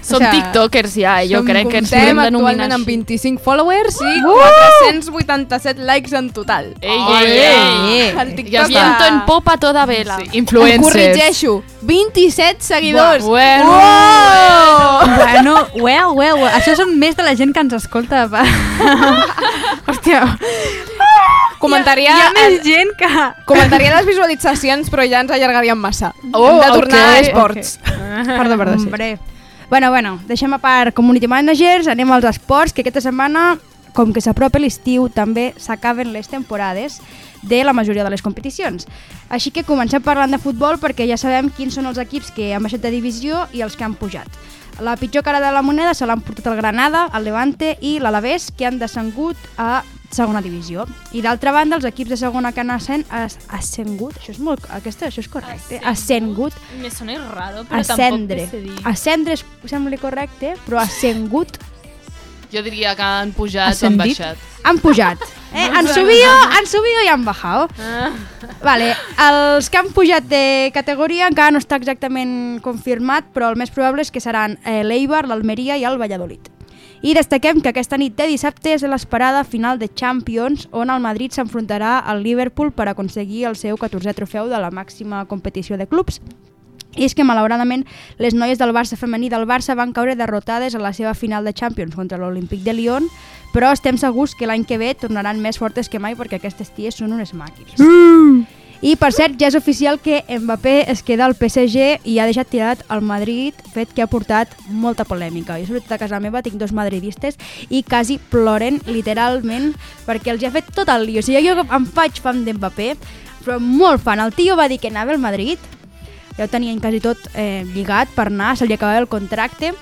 Som O sea, tiktokers ja, eh? jo crec que ens podem denominar actualment amb així. 25 followers i Uh! 487 likes en total. Ei, ei, ei. El TikTok Ja està. Viento en popa toda vela. Sí, Em influencers. corregeixo, 27 seguidors. Bueno. Uau! Bueno, well, well, well. Això són més de la gent que ens escolta. Pa. [LAUGHS] Hòstia, Comentaria, hi ha més el- gent que... comentaria les visualitzacions, però ja ens allargaríem massa. Oh, Hem de tornar ok, a esports. Perdó, perdó, sí. Hombre. Bueno, bueno, deixem a part community managers, anem als esports, que aquesta setmana, com que s'apropa l'estiu, també s'acaben les temporades de la majoria de les competicions. Així que comencem parlant de futbol perquè ja sabem quins són els equips que han baixat de divisió i els que han pujat. La pitjor cara de la moneda se l'han portat el Granada, el Levante i l'Alavés, que han descengut a segona divisió. I d'altra banda, els equips de segona que han ascen, as, ascengut, això és molt, aquesta, això és correcte, ascengut, Me sona raro, però ascendre. tampoc sé dir. Ascendre és, sembla correcte, però ascengut Jo diria que han pujat o han Ascendit? baixat. han pujat. Eh? Han subido, han subido i han bajado. Vale, els que han pujat de categoria encara no està exactament confirmat, però el més probable és que seran eh, l'Eibar, l'Almeria i el Valladolid. I destaquem que aquesta nit de dissabte és l'esperada final de Champions, on el Madrid s'enfrontarà al Liverpool per aconseguir el seu 14è trofeu de la màxima competició de clubs. I és que, malauradament, les noies del Barça femení del Barça van caure derrotades a la seva final de Champions contra l'Olímpic de Lyon, però estem segurs que l'any que ve tornaran més fortes que mai perquè aquestes ties són unes màquines. I, per cert, ja és oficial que Mbappé es queda al PSG i ha deixat tirat al Madrid, fet que ha portat molta polèmica. Jo, sobretot a casa meva, tinc dos madridistes i quasi ploren, literalment, perquè els ha fet tot el lío. O sigui, jo em faig fan d'Mbappé, però molt fan. El tio va dir que anava al Madrid, ja ho tenien quasi tot eh, lligat per anar, se li acabava el contracte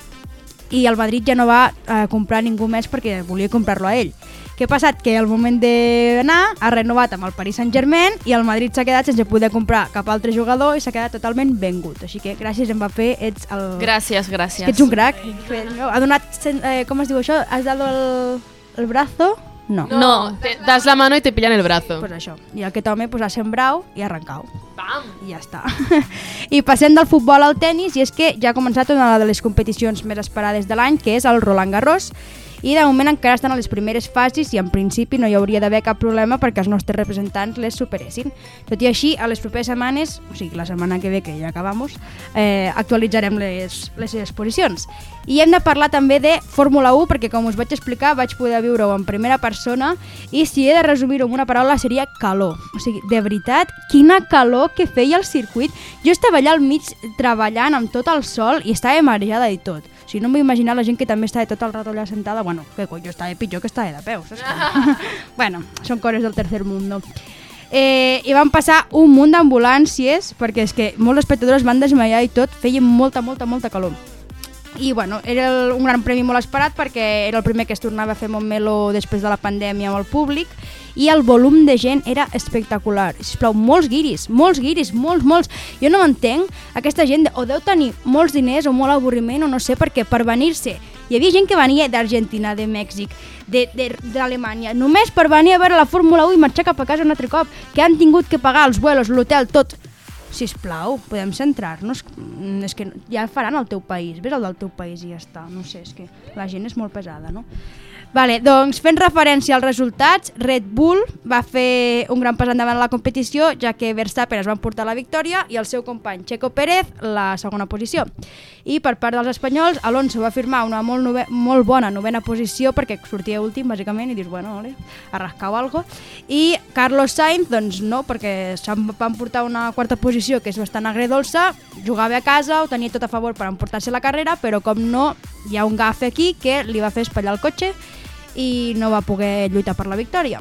i el Madrid ja no va eh, comprar ningú més perquè volia comprar-lo a ell. Què ha passat? Que al moment d'anar ha renovat amb el Paris Saint-Germain i el Madrid s'ha quedat sense poder comprar cap altre jugador i s'ha quedat totalment vengut. Així que gràcies Mbappé, ets el... Gràcies, gràcies. que ets un crac. Ha donat... Eh, com es diu això? Has dado el, el brazo? No. No, Te das la mano y te pillan el brazo. Pues això. I aquest home pues, ha sembrat i ha arrencat. I ja està. [LAUGHS] I passem del futbol al tennis, i és que ja ha començat una de les competicions més esperades de l'any, que és el Roland Garros, i de moment encara estan a les primeres fases i en principi no hi hauria d'haver cap problema perquè els nostres representants les superessin. Tot i així, a les properes setmanes, o sigui, la setmana que ve, que ja acabamos, eh, actualitzarem les, les exposicions. I hem de parlar també de Fórmula 1 perquè, com us vaig explicar, vaig poder viure-ho en primera persona i si he de resumir-ho amb una paraula seria calor. O sigui, de veritat, quina calor que feia el circuit. Jo estava allà al mig treballant amb tot el sol i estava marejada i tot. O sigui, no m'ho imaginar la gent que també està tot el rato allà sentada, bueno, que coi, jo estava pitjor que estava de peu, saps? Com? [LAUGHS] bueno, són coses del tercer mundo. Eh, I van passar un munt d'ambulàncies, perquè és que molts espectadors van desmaiar i tot, feia molta, molta, molta calor. I bueno, era el, un gran premi molt esperat perquè era el primer que es tornava a fer Montmeló després de la pandèmia amb el públic i el volum de gent era espectacular. Sisplau, molts guiris, molts guiris, molts, molts. Jo no m'entenc, aquesta gent o deu tenir molts diners o molt avorriment o no sé, perquè per venir-se hi havia gent que venia d'Argentina, de Mèxic, d'Alemanya, només per venir a veure la Fórmula 1 i marxar cap a casa un altre cop, que han tingut que pagar els vuelos, l'hotel, tot. Si us plau, podem centrar-nos. Mm, És que ja faran el teu país, ves el del teu país i ja està. No sé, és que la gent és molt pesada, no? Vale, doncs fent referència als resultats, Red Bull va fer un gran pas endavant a la competició, ja que Verstappen es va emportar la victòria i el seu company Checo Pérez la segona posició. I per part dels espanyols, Alonso va firmar una molt, nove molt bona novena posició perquè sortia últim, bàsicament, i dius, bueno, vale, a rascar o algo. I Carlos Sainz, doncs no, perquè se'n va emportar una quarta posició que és bastant agredolça, jugava a casa, ho tenia tot a favor per emportar-se la carrera, però com no, hi ha un gafe aquí que li va fer espatllar el cotxe i no va poder lluitar per la victòria.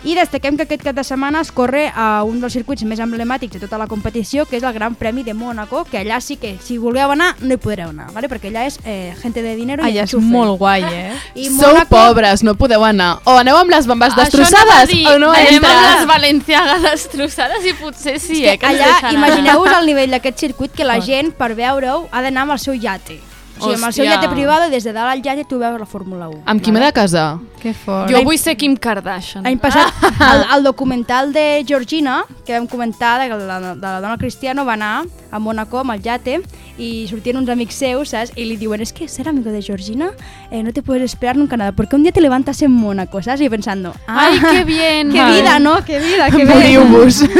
I destaquem que aquest cap de setmana es corre a un dels circuits més emblemàtics de tota la competició, que és el Gran Premi de Mònaco, que allà sí que, si voleu anar, no hi podreu anar, ¿vale? perquè allà és eh, gente de dinero i Allà és molt guai, [LAUGHS] eh? I Sou Mònaco- pobres, no podeu anar. O aneu amb les bambes destrossades o no anem amb les valenciagues destrossades i potser sí, eh, que allà, imagineu-vos el nivell d'aquest circuit que la gent, per veure-ho, ha d'anar amb el seu iate. O sigui, amb el seu Hòstia. privado i des de dalt al iate tu veus la Fórmula 1. Amb qui m'he de casar? Que fort. Jo vull ser Kim Kardashian. L'any passat, [LAUGHS] el, el documental de Georgina, que vam comentar, de la, de la dona Cristiano, va anar a Mónaco amb el yate i sortien uns amics seus, saps? I li diuen, es que ser amigo de Georgina eh, no te puedes esperar nunca nada, porque un día te levantas en Mónaco, ¿sabes? Y pensando, ah, Ai, [LAUGHS] que bien. qué Vale. vida, ¿no? Qué vida, qué bien. Moriu-vos. [LAUGHS]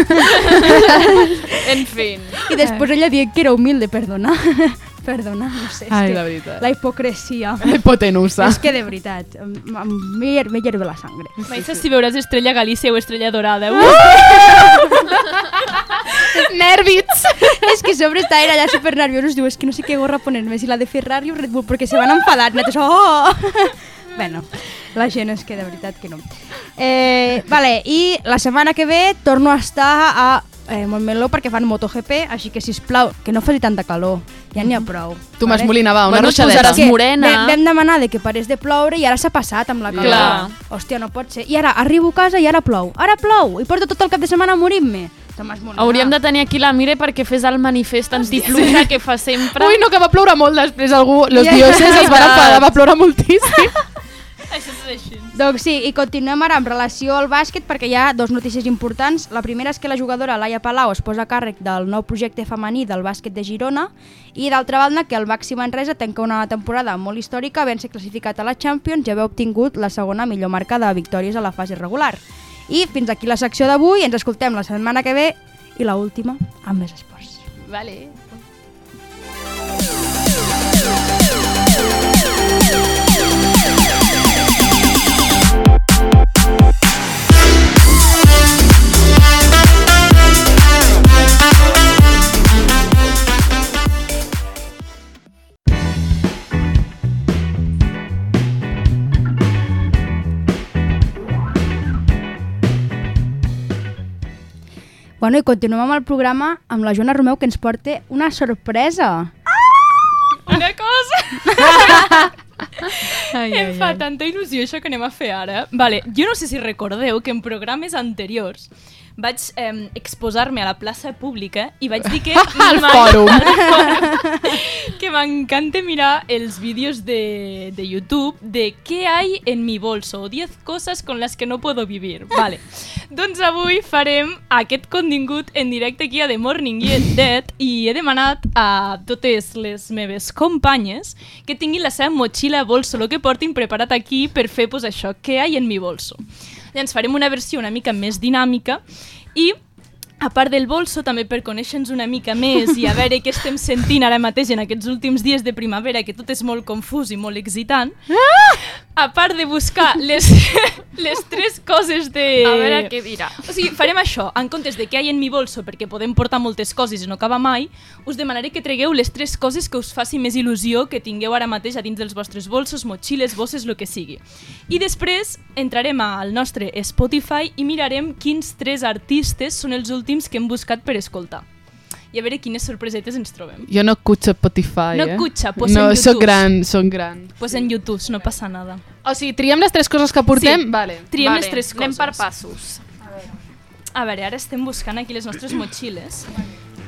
En fin. I després ella dient que era humilde, perdona. Perdona, no sé. és Ai, que la veritat. La hipocresia. Hipotenusa. És que de veritat, hier- m'hi hierve la sangre. Mai saps si veuràs Estrella Galícia o Estrella Dorada. Uh! Nervits! es que sobre esta era ya súper nerviosos. Digo, es que no sé qué gorra ponerme, si la de Ferrari o Red Bull, porque se van a enfadar. Netos, oh! bueno, la gent és que de veritat que no. Eh, vale, i la setmana que ve torno a estar a eh, Montmeló perquè fan MotoGP, així que, si plau que no faci tanta calor, ja n'hi ha prou. Tomàs Molina, va, una Bueno, et ruixadeta. morena. Vam, vam demanar de que parés de ploure i ara s'ha passat amb la calor. Clar. Hòstia, no pot ser. I ara arribo a casa i ara plou. Ara plou. I porto tot el cap de setmana morint-me. Tomàs Molina. Hauríem de tenir aquí la Mire perquè fes el manifest antipluja que fa [LAUGHS] sempre. Ui, no, que va ploure molt després algú. Los Ja, ja. dioses es van enfadar, va ploure moltíssim. [LAUGHS] Això és així. Doncs sí, i continuem ara amb relació al bàsquet perquè hi ha dos notícies importants. La primera és que la jugadora Laia Palau es posa a càrrec del nou projecte femení del bàsquet de Girona i d'altra banda que el Baxi Manresa tanca una temporada molt històrica havent ser classificat a la Champions i haver obtingut la segona millor marca de victòries a la fase regular. I fins aquí la secció d'avui, ens escoltem la setmana que ve i la última amb més esports. Vale. Bueno, i continuem amb el programa amb la Joana Romeu que ens porta una sorpresa. Una cosa... [LAUGHS] Ai, em ai, fa ai. tanta il·lusió això que anem a fer ara. Vale, jo no sé si recordeu que en programes anteriors vaig eh, exposar-me a la plaça pública i vaig dir que... [LAUGHS] Al fòrum. [LAUGHS] que m'encanta mirar els vídeos de, de YouTube de què hay en mi bolso o 10 coses con las que no puedo vivir. [LAUGHS] Vale. doncs avui farem aquest contingut en directe aquí a The Morning Dead i he demanat a totes les meves companyes que tinguin la seva motxilla bolso, el que portin preparat aquí per fer pues, això, què hay en mi bolso. Llavors farem una versió una mica més dinàmica i a part del bolso, també per conèixer-nos una mica més i a veure què estem sentint ara mateix en aquests últims dies de primavera, que tot és molt confús i molt excitant, a part de buscar les, [LAUGHS] les tres coses de... A veure què dirà. O sigui, farem això. En comptes de què hi ha en mi bolso, perquè podem portar moltes coses i no acaba mai, us demanaré que tregueu les tres coses que us faci més il·lusió que tingueu ara mateix a dins dels vostres bolsos, motxilles, bosses, el que sigui. I després entrarem al nostre Spotify i mirarem quins tres artistes són els últims que hem buscat per escoltar. I a veure quines sorpresetes ens trobem. Jo no cutxo Spotify, No eh? cutxa, pues No, en soc YouTube. gran, soc gran. Pues en YouTube, no passa nada. O sigui, triem les tres coses que portem? Sí. Vale. Triem Vale, les tres coses. anem per passos. A veure, ara estem buscant aquí les nostres motxilles.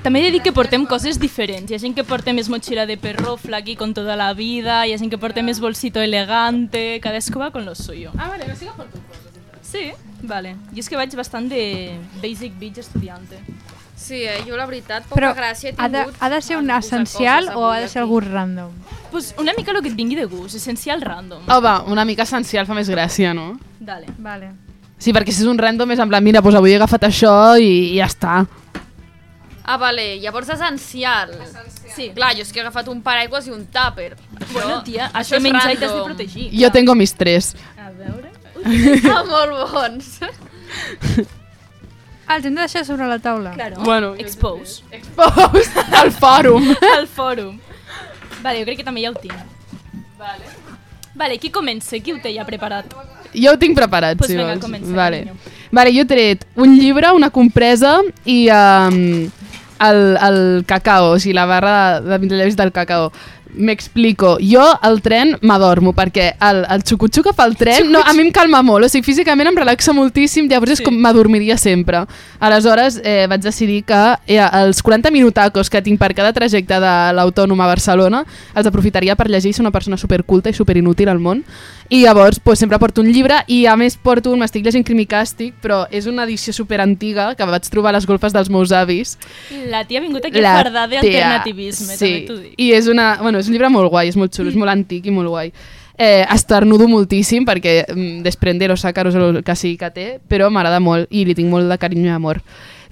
També he de dir que portem coses diferents. Hi ha gent que porta més motxilla de perro, flaqui con toda la vida, hi ha gent que porta més bolsito elegante, cadascú va con lo suyo. Ah, vale, no sí que porto coses. Sí, vale. Jo és que vaig bastant de basic bitch estudiante. Sí, eh? jo la veritat, poca Però gràcia he ha de, tingut ha de ser un essencial o ha de ser algú random? Pues una mica el que et vingui de gust, essencial random. Oh, va, una mica essencial fa més gràcia, no? Dale. Vale. Sí, perquè si és un random és en plan, mira, doncs avui he agafat això i, i ja està. Ah, vale, llavors essencial. Sí. Clar, jo és que he agafat un paraigües i un tàper. Això, Bueno, tia, això de és menjar i t'has de protegir. Jo tengo mis tres. A veure... Ah, molt bons. [LAUGHS] Ah, els hem de deixar sobre la taula. Claro. Bueno, Expose. Expose [LAUGHS] al fòrum. Al fòrum. Vale, jo crec que també ja ho tinc. Vale. Vale, qui comença? Qui ho té ja preparat? Jo ho tinc preparat, Pues si vinga, vols. comença, vale. carinyo. vale, jo he tret un llibre, una compresa i um, el, el cacao, o sigui, la barra de, de del cacao. M'explico. Jo al tren m'adormo perquè el, el xucutxu que fa el tren no, a mi em calma molt, o sigui, físicament em relaxa moltíssim, llavors és com m'adormiria sempre. Aleshores eh, vaig decidir que eh, els 40 minutacos que tinc per cada trajecte de l'Autònom a Barcelona els aprofitaria per llegir, soc una persona superculta i superinútil al món, i llavors pues, sempre porto un llibre i a més porto un, m'estic llegint Crimicàstic, però és una edició superantiga que vaig trobar a les golfes dels meus avis. La tia ha vingut aquí a fardar d'alternativisme, sí. també t'ho dic. I és, una, bueno, és un llibre molt guai, és molt xulo, és molt antic i molt guai. Eh, estornudo moltíssim perquè mm, desprende los ácaros o el que sigui que té, però m'agrada molt i li tinc molt de carinyo i amor.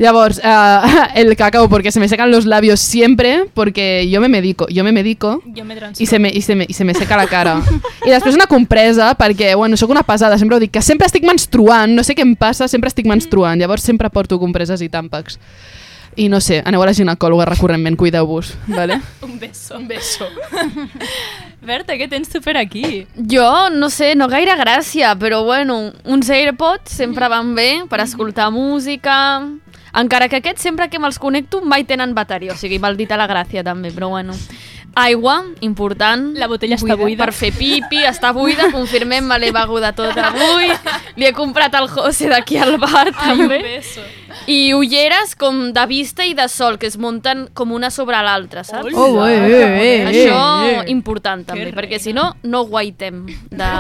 Llavors, eh, [LAUGHS] el cacao, porque se me secan los labios siempre, porque yo me medico, yo me medico Jo me i se me, i, se me, i se me seca la cara. I després una compresa, perquè, bueno, sóc una pesada, sempre ho dic, que sempre estic menstruant, no sé què em passa, sempre estic menstruant, llavors sempre porto compreses i tàmpacs. I no sé, aneu a la ginecòloga recurrentment, cuideu-vos, vale? [LAUGHS] Un beso. Un beso. [LAUGHS] Berta, què tens tu per aquí? Jo, no sé, no gaire gràcia, però bueno, uns AirPods sempre van bé per escoltar música... Encara que aquests, sempre que me'ls connecto, mai tenen bateria, o sigui, maldita la gràcia també, però bueno. Aigua, important. La botella està buida. Per fer pipi, està buida, confirmem, me l'he beguda tota avui. Li he comprat el José d'aquí al bar, Ai, un també. beso. I ulleres com de vista i de sol, que es munten com una sobre l'altra, saps? Oh, eh, eh, eh, Això eh, eh. important també, Que perquè si no, no guaitem. De...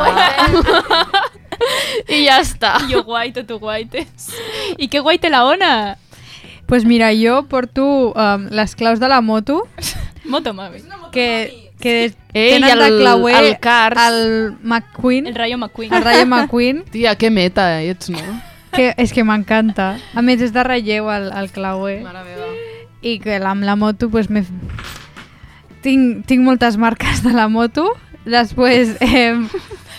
[LAUGHS] I ja està. Jo guaito, tu guaites. [LAUGHS] I què guaite la ona? Pues mira, jo porto um, les claus de la moto Moto mami. que, que Ei, tenen de el- clauer el Cars. el McQueen, El Rayo McQueen. el Rayo [LAUGHS] McQueen, Tia, que meta ets, no? que és que m'encanta. A més, és de relleu el, el clauer. Mare meva. I que la- amb la moto, pues, m'he... Tinc, tinc moltes marques de la moto. Després, eh,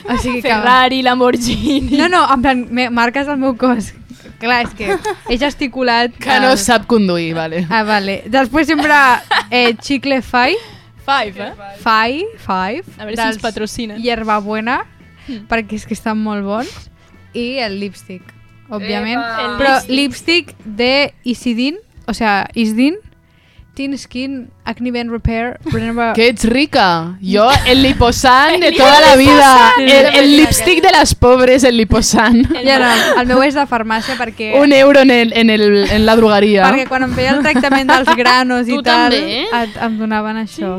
o sigui que... Ferrari, Lamborghini. No, no, en plan, me- marques al meu cos. Clar, és que he gesticulat... [LAUGHS] Que no sap conduir, vale. Ah, vale. Després sempre eh, Chicle Fai, Five, eh? Fai, Five, A veure si ens patrocinen. Hierbabuena, perquè és que estan molt bons, i el lipstick, òbviament. El Però lipstick. lipstick de Isidin, o sea, Isdin, Teen Skin Acne Ben Repair, Remember... [LAUGHS] Que ets rica. Jo, el liposan de toda la vida. El, el lipstick de les pobres, el liposan. Ja no, el meu és de farmàcia perquè... Un euro en, el, en, el, en la drogueria. Perquè quan em feia el tractament dels [LAUGHS] granos i Tu tal, també, et, em donaven això.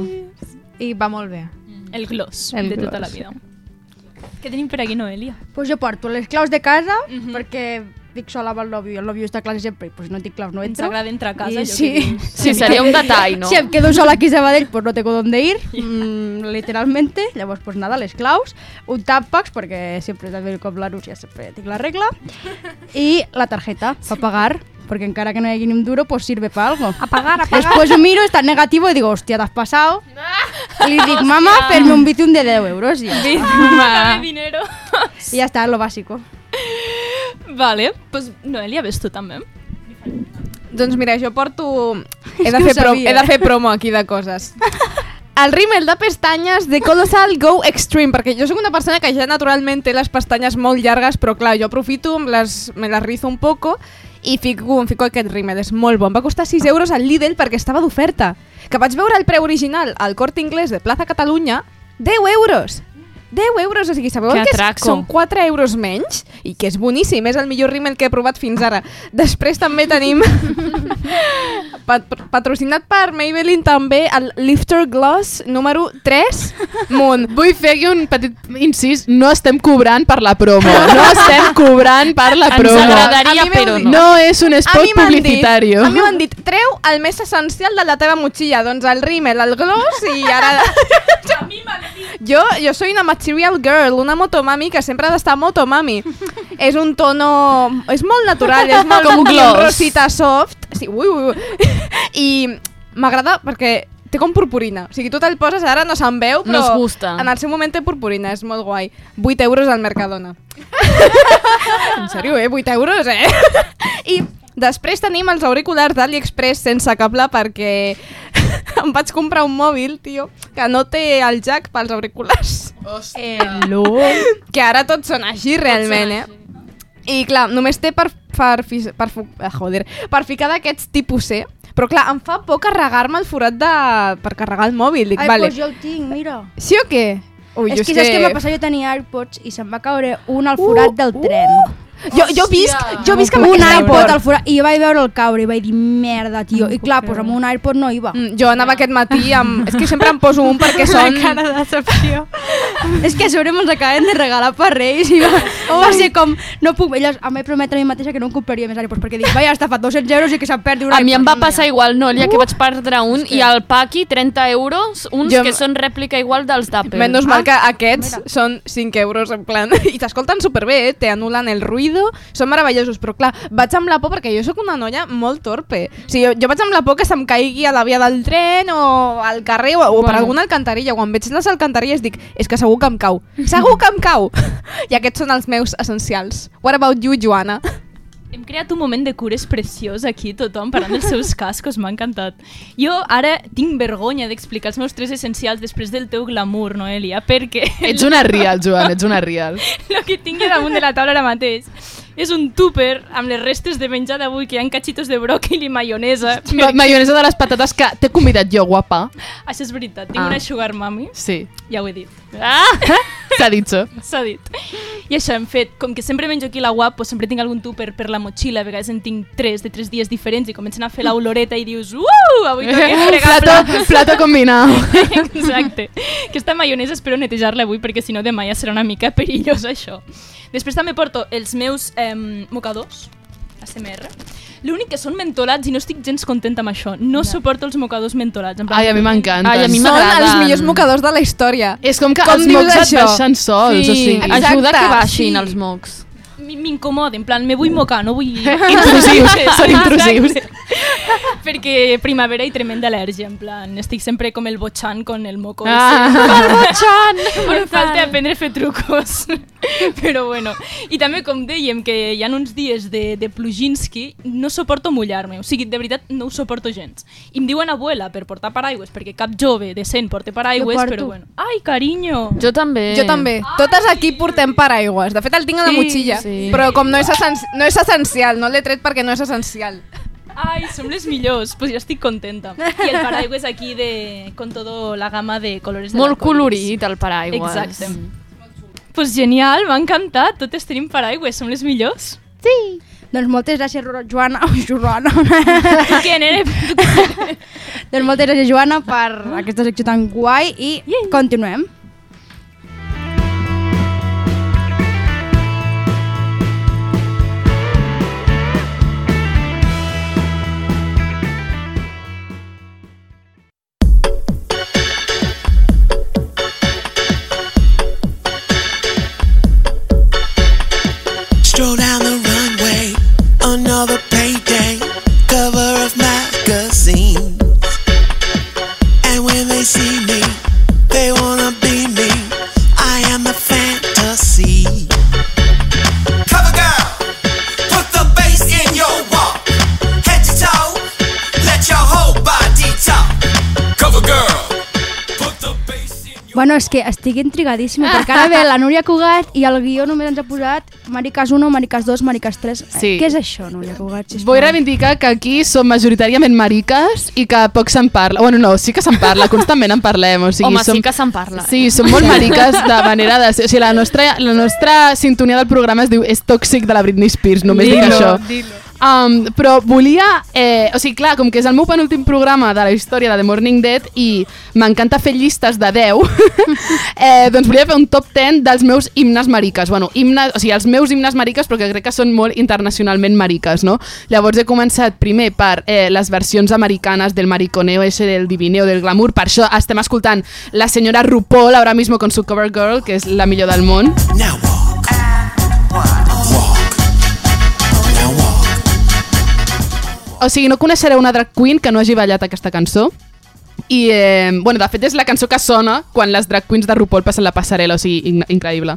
I va molt bé. El gloss El de tota la gloss. vida. Què tenim per aquí, Noelia? Pues jo porto les claus de casa, Mhm. perquè dic sola amb el nòvio, el nòvio està a classe sempre, i pues no tinc claus, no Ens entro. agrada entrar a casa, I sí. que. [LAUGHS] Sí, seria un detall, no? Si em quedo sola aquí a Sabadell, pues no tengo dónde ir, mm, literalmente. Llavors, pues nada, les claus, un tàmpax, perquè sempre també com la Núcia sempre tinc la regla, i la tarjeta para pagar, porque encara que no hi hagi ni un duro, pues sirve para algo. A pagar, a Después yo miro, está en negativo y digo, hostia, te has pasado. Li dic, mama, fer-me un Bizum de 10 euros. I, Dame dinero. I ja està, lo bàsico. Vale, pues Noelia, ves tu també? Doncs mira, jo porto... [LAUGHS] He de, fer pro... he de fer promo aquí de coses. El rímel de pestanyes de Colossal Go Extreme, perquè jo sóc una persona que ja naturalment té les pestanyes molt llargues, però clar, jo aprofito, les, me les rizo un poco i fico, em fico aquest rímel, és molt bon. Va costar 6 euros al Lidl perquè estava d'oferta. Que vaig veure el preu original al Corte Inglés de Plaza Catalunya, 10 euros! 10 euros, o sigui, sabeu Que que és? són 4 euros menys i que és boníssim, és el millor rímel que he provat fins ara. Després també tenim [LAUGHS] pat patrocinat per Maybelline també el Lifter Gloss número 3 Moon. [LAUGHS] Vull fer aquí un petit incís, no estem cobrant per la promo, no estem cobrant per la Ens promo. agradaria, A mi m'heu però no. No és un A spot dit, publicitari. a mi m'han dit, treu el més essencial de la teva motxilla, doncs el rímel, el gloss i ara... [LAUGHS] Jo, jo soy una material girl, una motomami que sempre ha d'estar motomami. [LAUGHS] és un tono... És molt natural, és molt Com un gloss. rosita soft. Sí, ui, ui, ui. [LAUGHS] I m'agrada perquè té com purpurina. O sigui, tu te'l poses, ara no se'n veu, però Nos gusta. en el seu moment té purpurina, és molt guai. 8 euros al Mercadona. [LAUGHS] en sèrio, eh? 8 euros, eh? I després tenim els auriculars d'AliExpress sense cable perquè [LAUGHS] em vaig comprar un mòbil, tio, que no té el jack pels auriculars. Hello. Que ara tots són així, realment, eh? I clar, només té per, per, per, fu- ah, joder, per ficar d'aquests tipus C, però clar, em fa por carregar-me el forat de... per carregar el mòbil. Dic, Ai, vale, pues jo el tinc, mira. sí o què? Ui, és que saps què m'ha passat? Jo tenia AirPods i se'm va caure un al forat del tren. Jo, jo visc, jo visc amb un aquest iPod al forat i jo vaig veure el caure i vaig dir merda, tio. I clar, pues amb un iPod no hi va. Mm, Jo anava aquest matí amb... És que sempre em poso un perquè [LAUGHS] són... cara de decepció. [LAUGHS] és que a sobre mos acaben de regalar per Reis i va, [LAUGHS] va ser com... No puc... Llavors, em vaig prometre a mi mateixa que no em compraria més iPods perquè dic, vaja, està fa 200 euros i que se'n perdi un A mi em va passar igual, no, ja que vaig perdre un, i al Paqui 30 euros, uns Jo- que són rèplica igual dels d'Apple. Menys mal que aquests mira. són 5 euros, en plan... I t'escolten superbé, eh? Te anulen el ruido, són meravellosos, però clar, vaig amb la por perquè jo sóc una noia molt torpe. O sigui, jo, jo vaig amb la por que se'm caigui a la via del tren o al carrer o, o per Bueno. alguna alcantarilla. Quan veig les alcantarilles dic, és que segur que em cau. Segur que em cau! [LAUGHS] I aquests són els meus essencials. What about you, Joana? Hem creat un moment de cures preciós aquí, tothom parlant dels seus cascos, m'ha encantat. Jo ara tinc vergonya d'explicar els meus tres essencials després del teu glamour, Noelia, perquè [LAUGHS] Ets una real, Joan, ets una real. [LAUGHS] el que tinc damunt de la taula ara mateix és un tupper amb les restes de menjar d'avui, que hi ha cachitos de bròquil i maionesa. Ma maionesa de les patates que t'he convidat jo, guapa. Això és veritat, tinc Ah. una sugar mami, Sí. ja ho he dit. Ah! [LAUGHS] S'ha dit això. [LAUGHS] S'ha dit. I això hem fet, com que sempre menjo aquí la UAP, doncs sempre tinc algun tupper per la motxilla, a vegades en tinc tres de tres dies diferents i comencen a fer l'oloreta i dius uh, avui toca fregar plato, plato combinado. [LAUGHS] Exacte. Aquesta maionesa espero netejar-la avui perquè si no demà ja serà una mica perillós això. Després també porto els meus eh, mocadors, ASMR. L'únic que són mentolats i no estic gens contenta amb això. No suporto els mocadors mentolats. En plan, Ai, a mi m'encanten. Ai, a mi Són els millors mocadors de la història. És com que Com els mocs et baixen sols, Sí, o sigui... exacte. Ajuda que baixin sí. els mocs. Mi- m'incomoda, en plan, me vull mocar, no vull... [LAUGHS] Intrusius, són intrusius. [LAUGHS] Perquè primavera i tremenda al·lèrgia, en plan, estic sempre com el botxan con el moco. Ah. [LAUGHS] El botxan! Em falta aprendre a fer trucos. Però bueno, i també com dèiem que hi ha uns dies de, de Pluginski, no suporto mullar-me, o sigui, de veritat no ho suporto gens. I em diuen abuela per portar paraigües, perquè cap jove decent porta paraigües, però bueno. Ai, carinyo! Jo també. Jo també. Totes aquí portem paraigües. De fet, el tinc a la Sí, motxilla. sí. Però com no és, essenci no és essencial, no l'he tret perquè no és essencial. Ai, som les millors, pues ja estic contenta. I el paraigües aquí de, con todo la gama de colores de Molt colorit, el paraigües. Exacte. Pues genial, m'ha encantat. Totes tenim paraigües, som les millors. Doncs moltes gràcies, Joana. Ui, Joana. Tu què, nene? Doncs moltes gràcies, Joana, per aquesta secció tan guai i continuem. Bueno, és que estic intrigadíssima, perquè ara ve la Núria Cugat i el guió només ens ha posat Maricas 1, Maricas 2, Maricas 3. Sí. Què és això, Núria Cugat? sisplau? Vull reivindicar que aquí som majoritàriament mariques i que poc se'n parla. Bueno, no, sí que se'n parla, constantment en parlem. O sigui, Home, som... sí que se'n parla. Sí, som molt mariques de manera de. O sigui, la nostra, la nostra sintonia del programa es diu és tòxic de la Britney Spears, només dic això. dilo. Um, però volia... Eh, o sigui, clar, com que és el meu penúltim programa de la història de The Morning Dead i m'encanta fer llistes de 10, [LAUGHS] eh, doncs volia fer un top 10 dels meus himnes mariques. Bueno, himnes, o sigui, els meus himnes mariques, però que crec que són molt internacionalment mariques, no? Llavors he començat primer per eh, les versions americanes del mariconeo, ese del divineo, del glamour. Per això estem escoltant la senyora RuPaul, ahora mismo con su cover girl, que és la millor del món. O sigui, no coneixereu una drag queen que no hagi ballat aquesta cançó. I, eh, bueno, de fet és la cançó que sona quan les drag queens de RuPaul passen la passarel·la, o sigui, in increïble.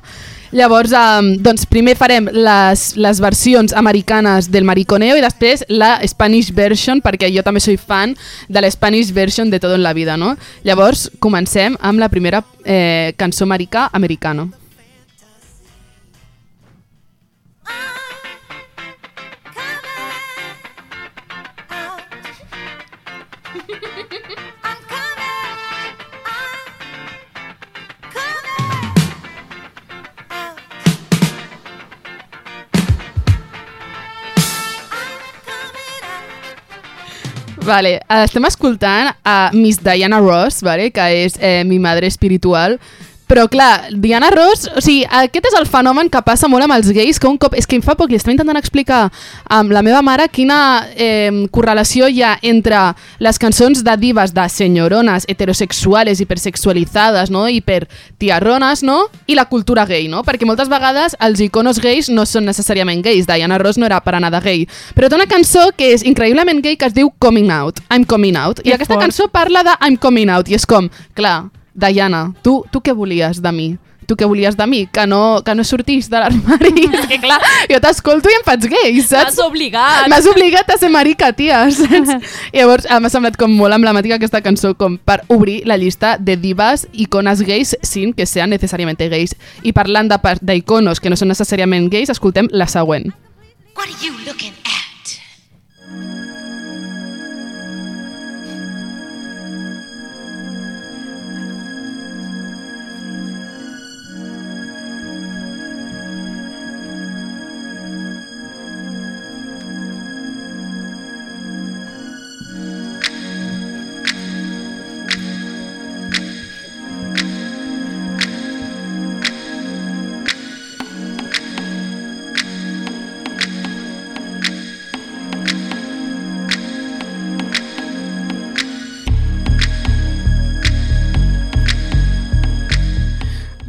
Llavors, eh, doncs primer farem les, les versions americanes del Mariconeo i després la Spanish version, perquè jo també soy fan de la Spanish version de Todo en la Vida, no? Llavors, comencem amb la primera eh, cançó americà, americano. Vale, estem escoltant a Miss Diana Ross, vale, que és eh, mi madre espiritual, però clar, Diana Ross, o sigui, aquest és el fenomen que passa molt amb els gais, que un cop, és que em fa poc, li estava intentant explicar amb la meva mare quina eh, correlació hi ha entre les cançons de divas de senyorones heterosexuales, hipersexualitzades, no? hipertiarrones, no? i la cultura gay, no? perquè moltes vegades els iconos gais no són necessàriament gais, Diana Ross no era per anar de gay, però té una cançó que és increïblement gay que es diu Coming Out, I'm Coming Out, i Que aquesta fort. cançó parla de I'm Coming Out, i és com, clar, Diana, tu, tu què volies de mi? Tu què volies de mi? Que no, que no sortís de l'armari? [LAUGHS] és que clar, jo t'escolto i em faig gay, saps? M'has obligat. M'has obligat a ser marica, tia, [LAUGHS] saps? I llavors m'ha semblat com molt emblemàtica aquesta cançó com per obrir la llista de divas, icones gais, sin que sean necessàriament gais. I parlant d'iconos que no són necessàriament gais, escoltem la següent. What are you looking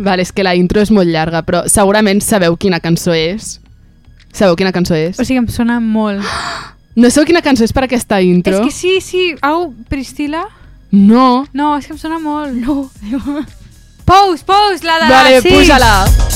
Vale, és que la intro és molt llarga, però segurament sabeu quina cançó és. Sabeu quina cançó és? O sigui, em sona molt. [GASPS] No sabeu quina cançó és per aquesta intro? És que sí, sí. Au, Priscila? No. No, és que em sona molt. No. Pose, pose, la de... Vale, sí. puja-la.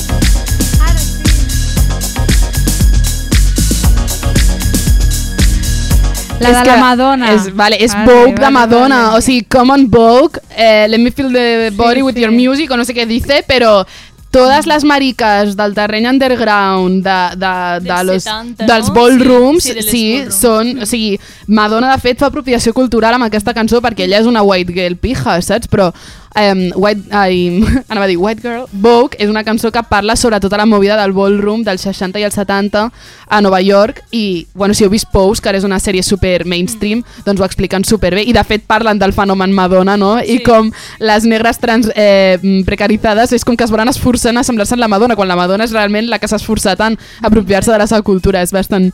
La És de la Madonna. És, vale, és Vale, Vogue de vale, Madonna, vale. o sigui, Come on Vogue, eh, Let me feel the body with your music, o no sé què dice, però totes les mariques del terreny underground, de, de, de Dels los, 70, dels no? ballrooms, Sí, sí, sí, de sí ballrooms. són... O sigui, Madonna, de fet, fa apropiació cultural amb aquesta cançó perquè ella és una white girl pija, saps? Però um, white, ai, [LAUGHS] anava a dir White Girl, Vogue és una cançó que parla sobre tota la movida del ballroom dels 60 i els 70 a Nova York i, bueno, si heu vist Pose, que ara és una sèrie super mainstream, doncs ho expliquen super bé. I de fet parlen del fenomen Madonna, no? I com les negres trans eh, precaritzades és com que es volen esforçant a semblar-se en la Madonna, quan la Madonna és realment la que s'ha esforçat en apropiar-se de la seva cultura, és bastant...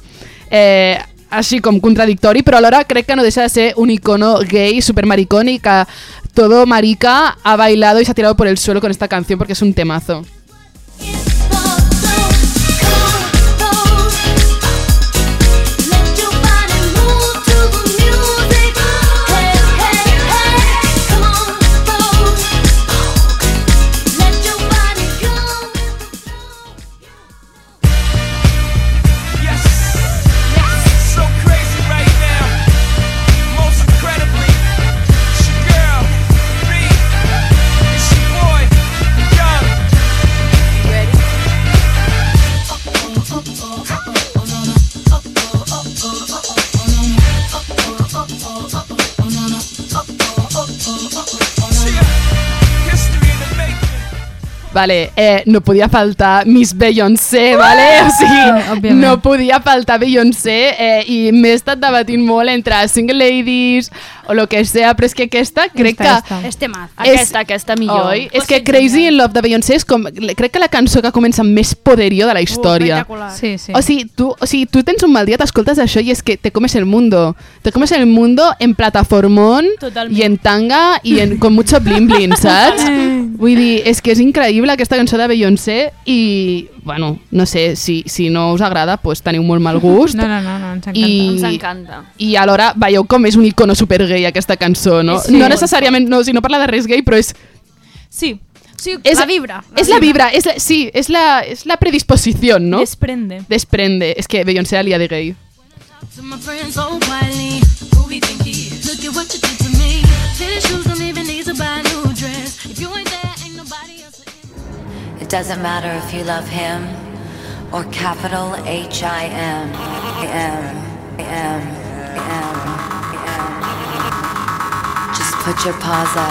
Eh, així com contradictori, però alhora crec que no deixa de ser un icono gay, super maricón y que todo marica ha bailado y se ha tirado por el suelo con esta canción porque es un temazo. Vale, eh, no podia faltar Miss Beyoncé, vale? O sigui, òbviament. no podia faltar Beyoncé eh, i m'he estat debatint molt entre Single Ladies o lo que sea, però és que aquesta crec Esta, que... esta. Este mazo. Aquesta, aquesta millor. Oi? És que Crazy in Love de Beyoncé és com... Crec que la cançó que comença amb més poderio de la història. Sí, sí. O sigui, tu, o sigui, tu tens un mal dia, t'escoltes això i és que te comes el mundo. Te comes el mundo en plataformón Totalment. i en tanga i en, con mucho bling bling, saps? Vull dir, és que és increïble aquesta cançó de Beyoncé i, bueno, no sé, si, si no us agrada, pues teniu molt mal gust. [LAUGHS] No, no, no, no ens encanta. I, Ens encanta. I alhora veieu com és un icono supergay aquesta cançó, no? Sí. no necessàriament, no, si no parla de res gay, però és... Sí, sí, és la vibra. és la vibra, és la, sí, és la, és la predisposición, ¿no? desprende. Desprende. És que Beyoncé alia de gay. It doesn't matter if you love him or capital H I M. M. M. M. Just put your paws up.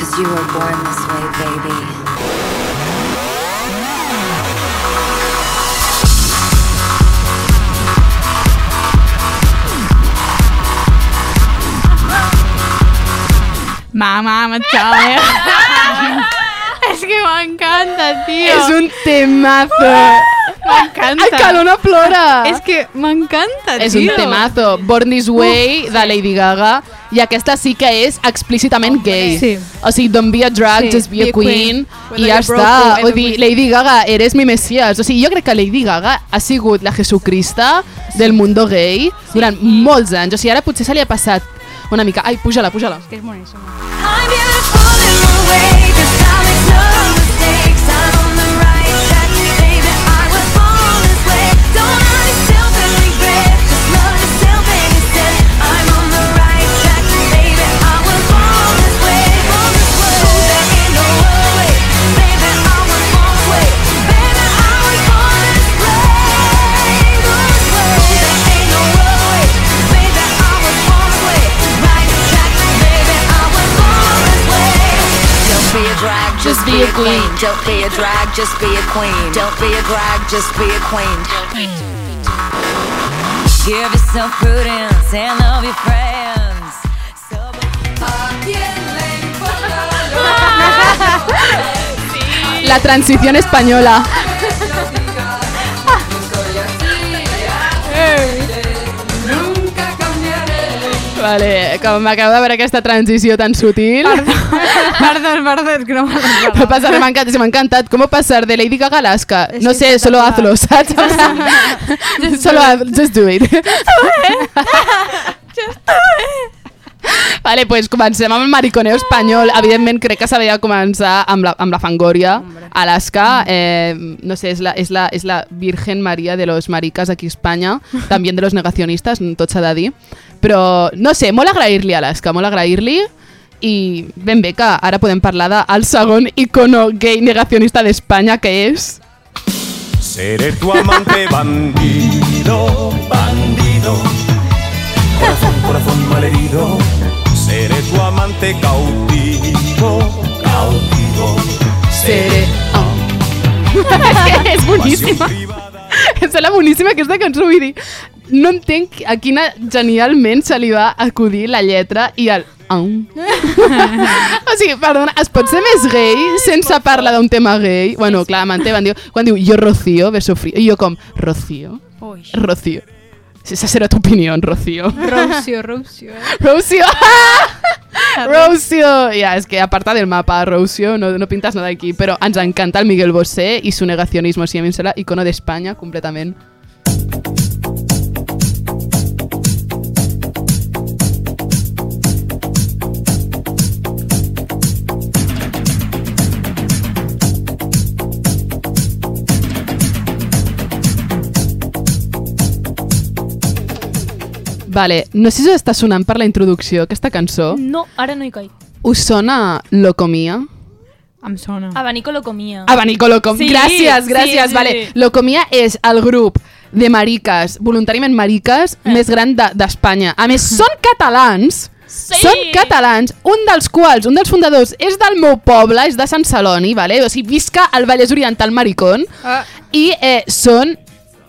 Cause you were born this way, baby. Mamá, machame. [LAUGHS] es que m'encanta, tio. És un temazo. M'encanta. Ai, no plora. És que m'encanta, tio. És un temazo. Born This Way, de Lady Gaga. I aquesta sí que és explícitament gay. Sí. O sigui, don't be a drag, Sí, just be, a queen. Whether I ja està. Vull dir. Lady Gaga, eres mi messias. O sigui, jo crec que Lady Gaga ha sigut la Jesucrista del mundo gay durant molts anys. O sigui, ara potser se li ha passat una mica... Ai, puja-la, puja-la. Que és boníssima. I'm beautiful in my way, just be a queen. Don't be a drag, just be a queen. Don't be a drag, just be a queen. Give yourself prudence and love your friends. La transición española. Vale, que m'acabo de veure aquesta transició tan sutil. Perdó, [LAUGHS] perdó, que no pasa nada, m'ha encantat, m'ha encantat. ¿Cómo pasar de Lady Gaga a Alaska? Es No sé, solo hazlo, ¿sabes? solo hazlo, just do it. [LAUGHS] Vale, pues comencem amb el mariconeo espanyol. Evidentment, crec que s'havia de començar amb la, amb la Fangoria. Alaska, eh, no sé, és la, és, la, és la Virgen Maria de los maricas aquí a Espanya, també de los negacionistes, tot s'ha de dir. Però, no sé, molt agrair-li a Alaska, molt agrair-li. I ben bé que ara podem parlar del segon icono gay negacionista d'Espanya, que és... Seré tu amante bandido, bandido. Corazón, corazón malherido. Seré tu amante cautivo, cautivo. Seré... [LAUGHS] Oh. és és boníssima. Em sembla boníssima aquesta cançó, vull dir, no entenc a quina genialment se li va acudir la lletra i el... Oh. [LAUGHS] o sigui, perdona, es pot ser més gay sense parlar d'un tema gay? Bueno, clar, m'entén, diu, quan diu jo Rocío, beso frío, i jo com, Rocío? Rocío. Esa será tu opinión, Rocío. Rocio, Rocio. Rocio. Rocio. Ja, és que aparta del mapa, Rocio, no, no pintas nada aquí, però ens encanta el Miguel Bosé i su negacionismo. Sí, a mi em sembla icono d'Espanya, completament. Vale, no sé si us està sonant per la introducció aquesta cançó. No, ara no hi caic. Us sona Locomia? Em sona. Abanico lo comia. Abanico Locom. Sí, gràcies, sí, gràcies. sí. Vale. Locomia és el grup de mariques, voluntàriament mariques, Eh. més gran de- d'Espanya. A més, són catalans. sí. són catalans, un dels quals, un dels fundadors, és del meu poble, és de Sant Celoni, vale? o sigui, visca al Vallès Oriental Maricón, Ah. i eh, són...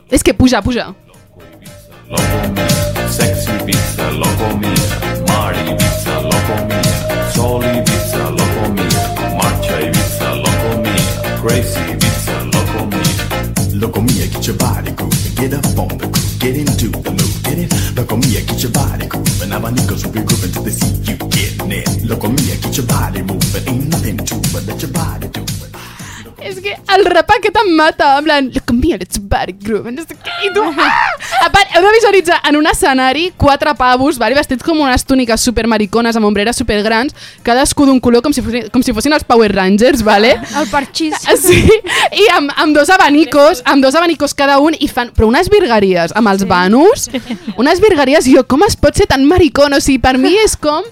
És que puja, puja. Sexy pizza, loco mia. Mari pizza, loco mia. Sol Ibiza, loco mia. Marcia Ibiza, loco mia. Crazy Ibiza, loco mia. Loco mia, get your body grooving, get up on the groove, get into the mood, get it. Loco mia, get your body grooving, abanicos will be grooving till they see you getting it. Loco mia, get your body moving, ain't nothing to but let your body do És que el rap aquest em mata, en plan, look mia, let's body groove, no sé què, i tu, [LAUGHS] ah! A part, heu de visualitzar en un escenari quatre pavos, vale, vestits com unes túniques supermaricones amb ombreres supergrans, cadascú d'un color com si, fossin, com si fossin els Power Rangers, vale? El parxís. Sí, i amb, amb dos abanicos, amb dos abanicos cada un, i fan, però unes virgueries amb els banus, unes virgueries, jo, com es pot ser tan maricón? O sigui, per mi és com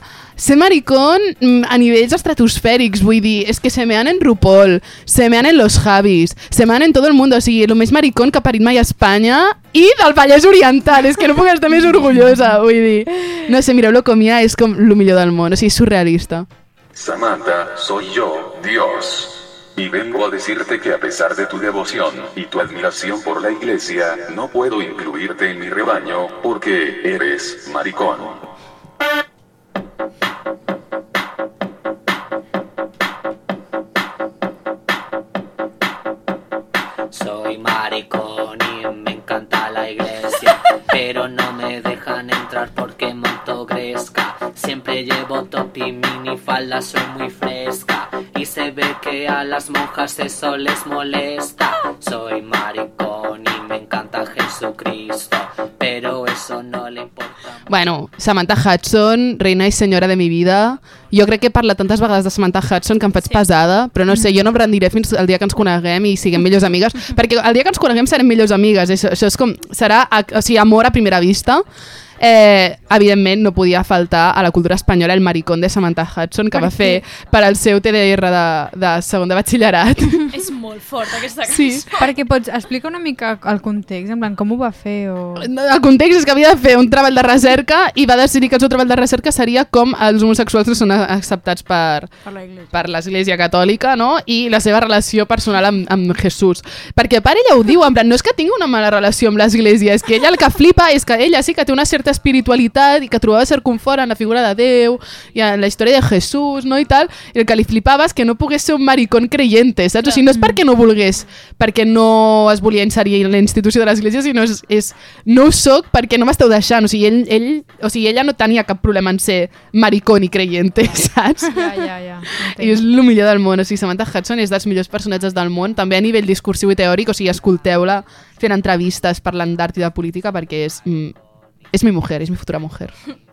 ser maricón mm, a nivells estratosfèrics, vull dir, és que se mean en RuPaul, se mean en los Javis, se mean en tot el món, o sigui, el més maricón que ha parit mai a Espanya i del Vallès Oriental, és que no puc estar orgullosa, vull. No sé, mireu-lo com hi ha, és com el millor del món, o sigui, surrealista. Samantha, soy yo, Dios. Y vengo a decirte que a pesar de tu devoción y tu admiración por la iglesia, no puedo incluirte en mi rebaño porque eres maricón. Soy maricón y me encanta la iglesia, pero no me dejan entrar porque monto gresca. Siempre llevo top y minifalda, soy muy fresca. Y se ve que a las monjas eso les molesta. Soy maricón y me encanta Jesucristo, pero eso no le importa. Bueno, Samantha Hudson, reina i senyora de mi vida. Jo crec que he parlat tantes vegades de Samantha Hudson que em faig sí. pesada, però no sé, jo no em rendiré fins el dia que ens coneguem i siguem millors amigues, [LAUGHS] perquè el dia que ens coneguem serem millors amigues. Això, això és com, serà, o sigui, amor a primera vista. Eh, evidentment no podia faltar a la cultura espanyola el maricón de Samantha Hudson que Per va fer per al seu TDR de, de segon de batxillerat. [LAUGHS] És molt fort aquesta cançó. Sí. Perquè pots explicar una mica el context, en plan, com ho va fer o... El context és que havia de fer un treball de recerca i va decidir que el seu treball de recerca seria com els homosexuals no són acceptats per, Per la iglesia. per l'Església Catòlica no? i la seva relació personal amb, amb Jesús. Perquè a part ella ho diu, en plan, no és que tingui una mala relació amb l'Església, és que ella el que flipa és que ella sí que té una certa espiritualitat i que trobava cert confort en la figura de Déu i en la història de Jesús no? i tal, i el que li flipava és que no pogués ser un maricón creyente, saps? O sigui, no és perquè no volgués, perquè no es volia inserir en la institució de l'Església, sinó és, és no ho soc perquè no m'esteu deixant. O sigui, ell, ell, o sigui, ella no tenia cap problema en ser maricón i creyente, [LAUGHS] saps? Ja, ja, ja. I és el millor del món. O sigui, Samantha Hudson és dels millors personatges del món, també a nivell discursiu i teòric, o sigui, escolteu-la fent entrevistes parlant d'art i de política perquè és, mm, és mi mujer, és mi futura mujer. [LAUGHS]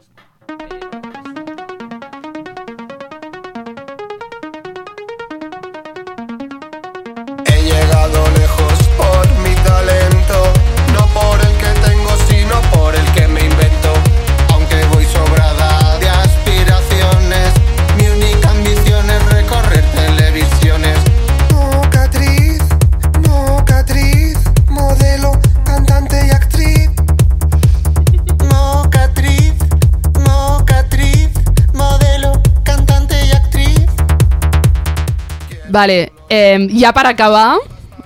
Vale, eh, ja per acabar,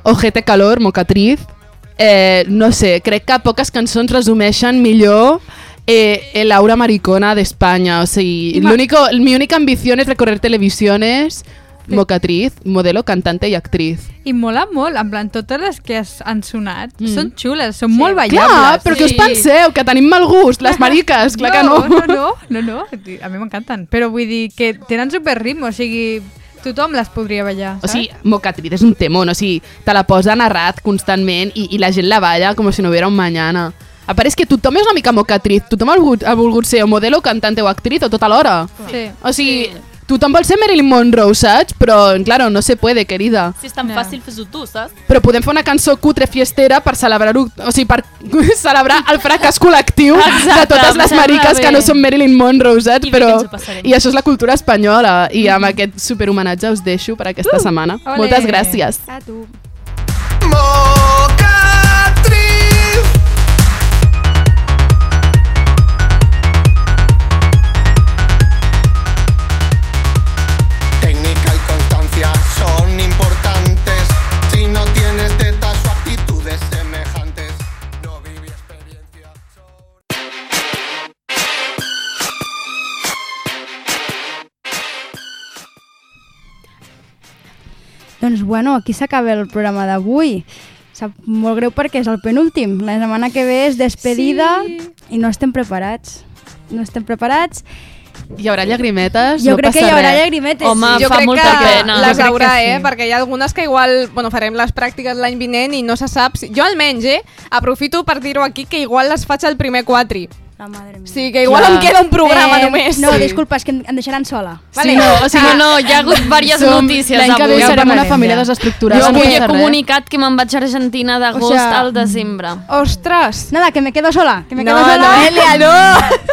Ojete Calor, Mocatriz, eh, no sé, crec que poques cançons resumeixen millor eh, el aura maricona d'Espanya. O sigui, l'único, mi única ambición es recorrer televisiones, Mocatriz, modelo, cantante i actriz. I mola molt, en plan, totes les que has, han sonat Mm. són xules, són molt ballables. Clar, però què us penseu? Que tenim mal gust, les [LAUGHS] mariques? Clar que no. No, no, no, no, a mi m'encanten. Però vull dir que tenen super ritme, o sigui, tothom les podria ballar, O saps? sigui, Mocatriz és un temón, o sigui, te la posa narrat constantment i, i la gent la balla com si no hubiera un mañana. A part és que tothom és una mica mocatriz, tothom ha volgut, ha volgut ser o modelo, cantante o actriz o tot alhora. Sí. O sigui, tothom vol ser Marilyn Monroe, saps? Però, claro, no se puede, querida. Si és tan fàcil, fes-ho tu, saps? Però podem fer una cançó cutre fiestera per celebrar-ho, o sigui, per [LAUGHS] celebrar el fracàs col·lectiu de Exacte, totes les mariques que no són Marilyn Monroe, saps? I Però. I això és la cultura espanyola. I amb aquest superhomenatge us deixo per aquesta setmana. Ole. Moltes gràcies. A tu. Doncs bueno, aquí s'acaba el programa d'avui. Sap molt greu perquè és el penúltim. La setmana que ve és despedida sí. i no estem preparats. No estem preparats. Hi haurà llagrimetes, Jo no crec que hi haurà res. llagrimetes. Home, jo fa crec molta que pena. les Jo crec haurà, que sí. eh? Perquè hi ha algunes que igual bueno, farem les pràctiques l'any vinent i no se sap... Si... Jo almenys, eh? Aprofito per dir-ho aquí que igual les faig al primer quatri. La madre mia. Sí, que igual Clar. em queda un programa Eh, només. No, sí. disculpa, és que em, em deixaran sola. Sí, no, o sigui, no, hi ha hagut diverses Som- notícies L'any que ve avui. serem una família ja. desestructurada. Jo no avui passa he res. comunicat que me'n vaig a Argentina d'agost O sea, al desembre. Ostres! Nada, que me quedo sola. Que me No, quedo sola. Noelia, no! [LAUGHS]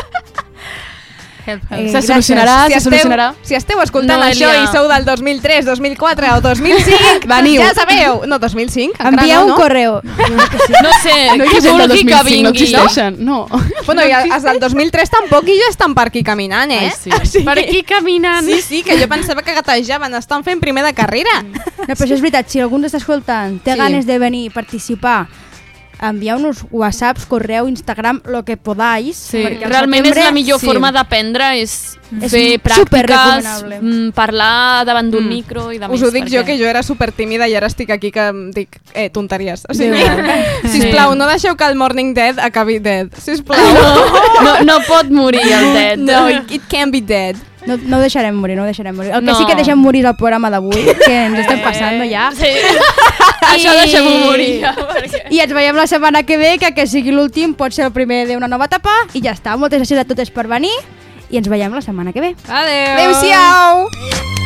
Help, help. Eh, Se solucionarà, si se esteu, solucionarà. si esteu escoltant Noelia. això i sou del 2003, 2004 o 2005, [LAUGHS] Veniu. ja sabeu. No, 2005, encara Envieu no, un no? correo. No sé, No hi qui ha gent del vulgui que 2005, no vingui. existeixen. No. Bueno, i els del 2003 tampoc i jo estan per aquí caminant, eh? Ai, sí. Per aquí caminant. Sí, sí, que jo pensava que gatejaven, estan fent primer de carrera. No, però això és veritat, si algú ens està escoltant, té Sí. ganes de venir i participar, envieu-nos whatsapps, correu, Instagram, lo que podáis. Sí, realment és la millor sí. forma d'aprendre, és, És fer pràctiques, superrecomanable. mm, parlar davant d'un Mm. micro i de Us més. ho dic jo, perquè- que jo era super tímida i ara estic aquí que em dic eh, tonteries. O sigui, Déu. [LAUGHS] sisplau, no deixeu que el Morning Dead acabi dead. Sisplau. [LAUGHS] No, no pot morir el dead. No, it, it can be dead. No, no ho deixarem morir, no ho deixarem morir. El que No. sí que deixem morir és el programa d'avui, que ens [LAUGHS] estem passant ja. Sí. [LAUGHS] Això deixem-ho morir. Ja, perquè... I ens veiem la setmana que ve, que que sigui l'últim pot ser el primer d'una nova etapa, i ja està. Moltes gràcies a totes per venir, i ens veiem la setmana que ve. Adéu. Adéu-siau.